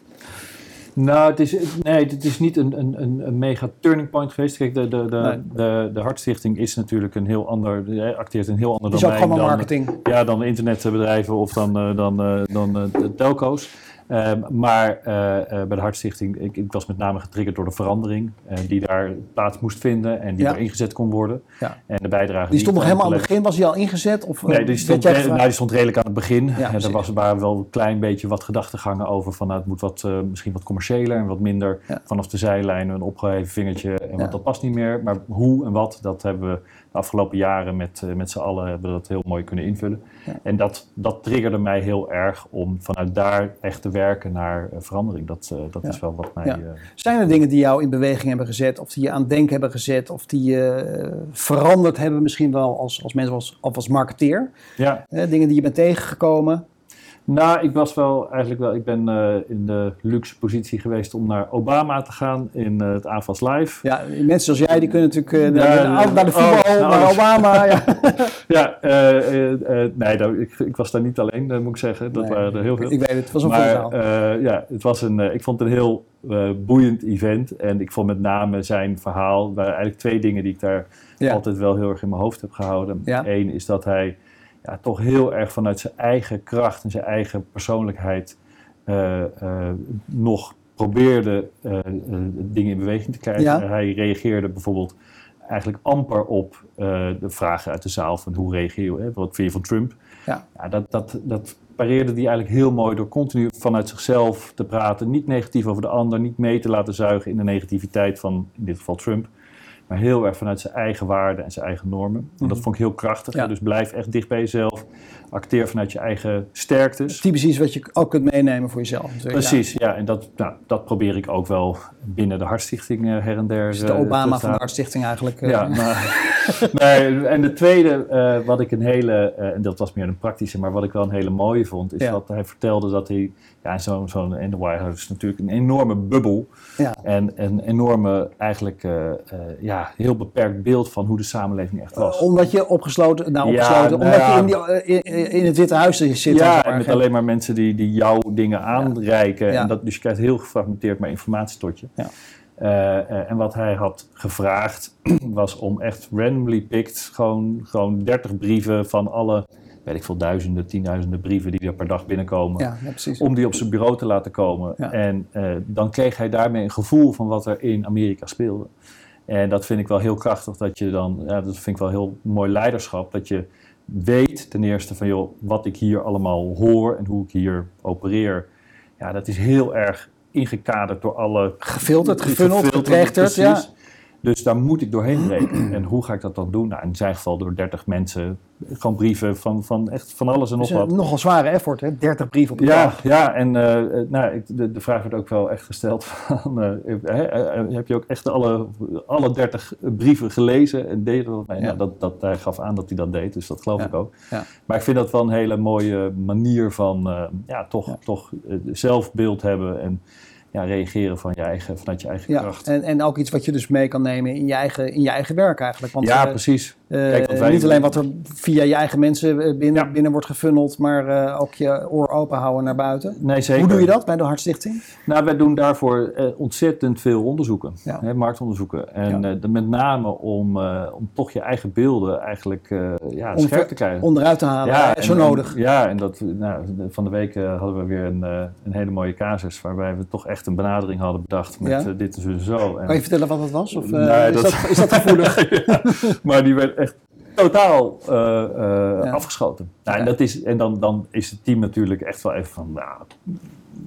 Nou, het is, nee, het is niet een, een, een mega turning point geweest. Kijk, de, de, de, nee. de, de Hartstichting is natuurlijk een heel ander, acteert een heel ander domein. Is ook gewoon marketing. Ja, dan internetbedrijven of dan, uh, dan, dan uh, telco's. Um, maar uh, uh, bij de Hartstichting, ik, ik, was met name getriggerd door de verandering uh, die daar plaats moest vinden en die ja. er ingezet kon worden. Ja. En de bijdrage. Die stond nog helemaal aan het begin, was die al ingezet? Of, nee, die stond, nou, die stond redelijk aan het begin. Ja, er was, waren wel een klein beetje wat gedachtegangen over van nou, het moet wat, misschien wat commerciëler en wat minder vanaf de zijlijn een opgeheven vingertje. En want dat past niet meer. Maar hoe en wat, dat hebben we de afgelopen jaren met, met z'n allen hebben we dat heel mooi kunnen invullen. En dat, dat triggerde mij heel erg om vanuit daar echt te werken naar uh, verandering. Dat, uh, dat ja. is wel wat mij. Ja. Uh, Zijn er dingen die jou in beweging hebben gezet, of die je aan het denken hebben gezet, of die je veranderd hebben, misschien wel als, als mens als, of als marketeer? Ja. dingen die je bent tegengekomen? Nou, ik was wel eigenlijk wel. Ik ben uh, in de luxe positie geweest om naar Obama te gaan in uh, het AFAS Live. Ja, mensen zoals jij die kunnen natuurlijk uh, naar, naar, naar, de voetbal, oh, naar Obama. ja, ja nee, nou, ik, ik, was daar niet alleen, moet ik zeggen. Dat nee, waren er heel veel. Ik weet het, het was een maar, ja, het was een. ik vond het een heel boeiend event en ik vond met name zijn verhaal. Er waren eigenlijk twee dingen die ik daar ja. altijd wel heel erg in mijn hoofd heb gehouden. Ja. Eén is dat hij ja, toch heel erg vanuit zijn eigen kracht en zijn eigen persoonlijkheid uh, uh, nog probeerde uh, dingen in beweging te krijgen. Ja. Hij reageerde bijvoorbeeld eigenlijk amper op de vragen uit de zaal van hoe reageer je, hè, wat vind je van Trump? Ja. ja dat, dat, dat pareerde hij eigenlijk heel mooi door continu vanuit zichzelf te praten, niet negatief over de ander, niet mee te laten zuigen in de negativiteit van in dit geval Trump maar heel erg vanuit zijn eigen waarden en zijn eigen normen. En dat mhm. vond ik heel krachtig. Ja. Dus blijf echt dicht bij jezelf. Acteer vanuit je eigen sterktes. Typisch iets wat je ook kunt meenemen voor jezelf. Precies, ja. En dat, nou, dat probeer ik ook wel binnen de Hartstichting uh, her en der. Dus de Obama van de Hartstichting eigenlijk. Uh, ja, maar, nee, en de tweede, uh, wat ik een hele, en dat was meer een praktische, maar wat ik wel een hele mooie vond, is ja. dat hij vertelde dat hij, ja, zo'n, zo in de White House is natuurlijk een enorme bubbel. Ja. En een enorme, eigenlijk, ja, heel beperkt beeld van hoe de samenleving echt was. omdat je opgesloten, nou opgesloten, ja, omdat nou, je in, die, in, in, het Witte Huis zit. Ja, en met alleen maar mensen die, die jouw dingen aanreiken. En dat, dus je krijgt heel gefragmenteerd maar informatie tot je. Ja. Uh, uh, en wat hij had gevraagd was om echt randomly picked gewoon, gewoon 30 brieven van alle, weet ik veel, duizenden, tienduizenden brieven die er per dag binnenkomen. Ja, ja, om die op zijn bureau te laten komen. En uh, dan kreeg hij daarmee een gevoel van wat er in Amerika speelde. En dat vind ik wel heel krachtig dat je dan, ja, dat vind ik wel heel mooi leiderschap, dat je weet ten eerste van joh, wat ik hier allemaal hoor en hoe ik hier opereer. Ja, dat is heel erg ingekaderd door alle... Gefilterd, gefunneld, getrechterd, ja. Dus daar moet ik doorheen breken. En hoe ga ik dat dan doen? Nou, in zijn geval door 30 mensen. Gewoon brieven van, van echt van alles en nog wat. Nogal zware effort, hè? 30 brieven op een ja, dag. Ja, en uh, nou, de, de vraag werd ook wel echt gesteld van... Uh, heb je ook echt alle, alle 30 brieven gelezen en deed dat mee? Ja. Nou, dat, dat, hij gaf aan dat hij dat deed, dus dat geloof ja. ik ook. Ja. Maar ik vind dat wel een hele mooie manier van uh, ja, toch, toch zelfbeeld hebben... En, ja, reageren van je eigen, vanuit je eigen ja, kracht. En, en ook iets wat je dus mee kan nemen in je eigen, in je eigen werk eigenlijk. Want, ja, uh, precies. Kijk, wij, niet alleen wat er via je eigen mensen binnen, ja. binnen wordt gefunneld, maar uh, ook je oor open houden naar buiten. Nee, zeker. Hoe doe je dat bij de Hartstichting? Nou, wij doen daarvoor ontzettend veel onderzoeken, ja. hè, marktonderzoeken. En ja. met name om, om toch je eigen beelden eigenlijk ja, om scherp te krijgen. Onderuit te halen, ja, zo en, nodig. Ja, en dat, nou, van de week hadden we weer een, een hele mooie casus waarbij we toch echt een benadering hadden bedacht met dit en zo. En, kan je vertellen wat dat was? Of, nee, is, dat... dat, is dat gevoelig? maar die werd echt totaal uh, ja. afgeschoten. Nou, en dat is, en dan, dan is het team natuurlijk echt wel even van, nou,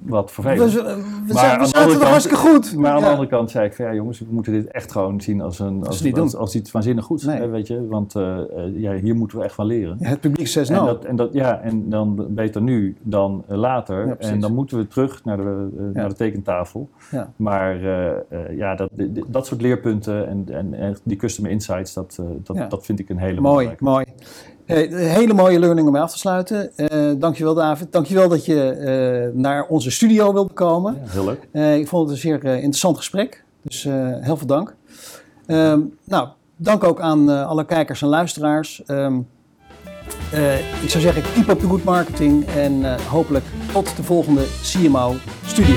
wat vervelend. We, we, maar we zaten er hartstikke goed. Maar aan de andere kant zei ik van, ja jongens, we moeten dit echt gewoon zien als, een, als, als, als, als iets waanzinnig goeds. Nee. Weet je? Want uh, ja, hier moeten we echt van leren. Ja, het publiek zegt en nou. dat, en dat, ja, en dan beter nu dan later. Ja, en dan moeten we terug naar de, uh, naar de tekentafel. Maar uh, ja, dat, dat soort leerpunten en, en, en die customer insights, dat, dat, dat vind ik een hele mooi, belangrijke. Mooi, Een hele mooie learning om mee af te sluiten. Uh, dankjewel David. Dankjewel dat je uh, naar onze studio wilde komen. Ja, heel leuk. Uh, ik vond het een zeer interessant gesprek. Dus heel veel dank. Ehm, nou, dank ook aan alle kijkers en luisteraars. Um, ik zou zeggen, keep up the good marketing. En hopelijk tot de volgende CMO Studio.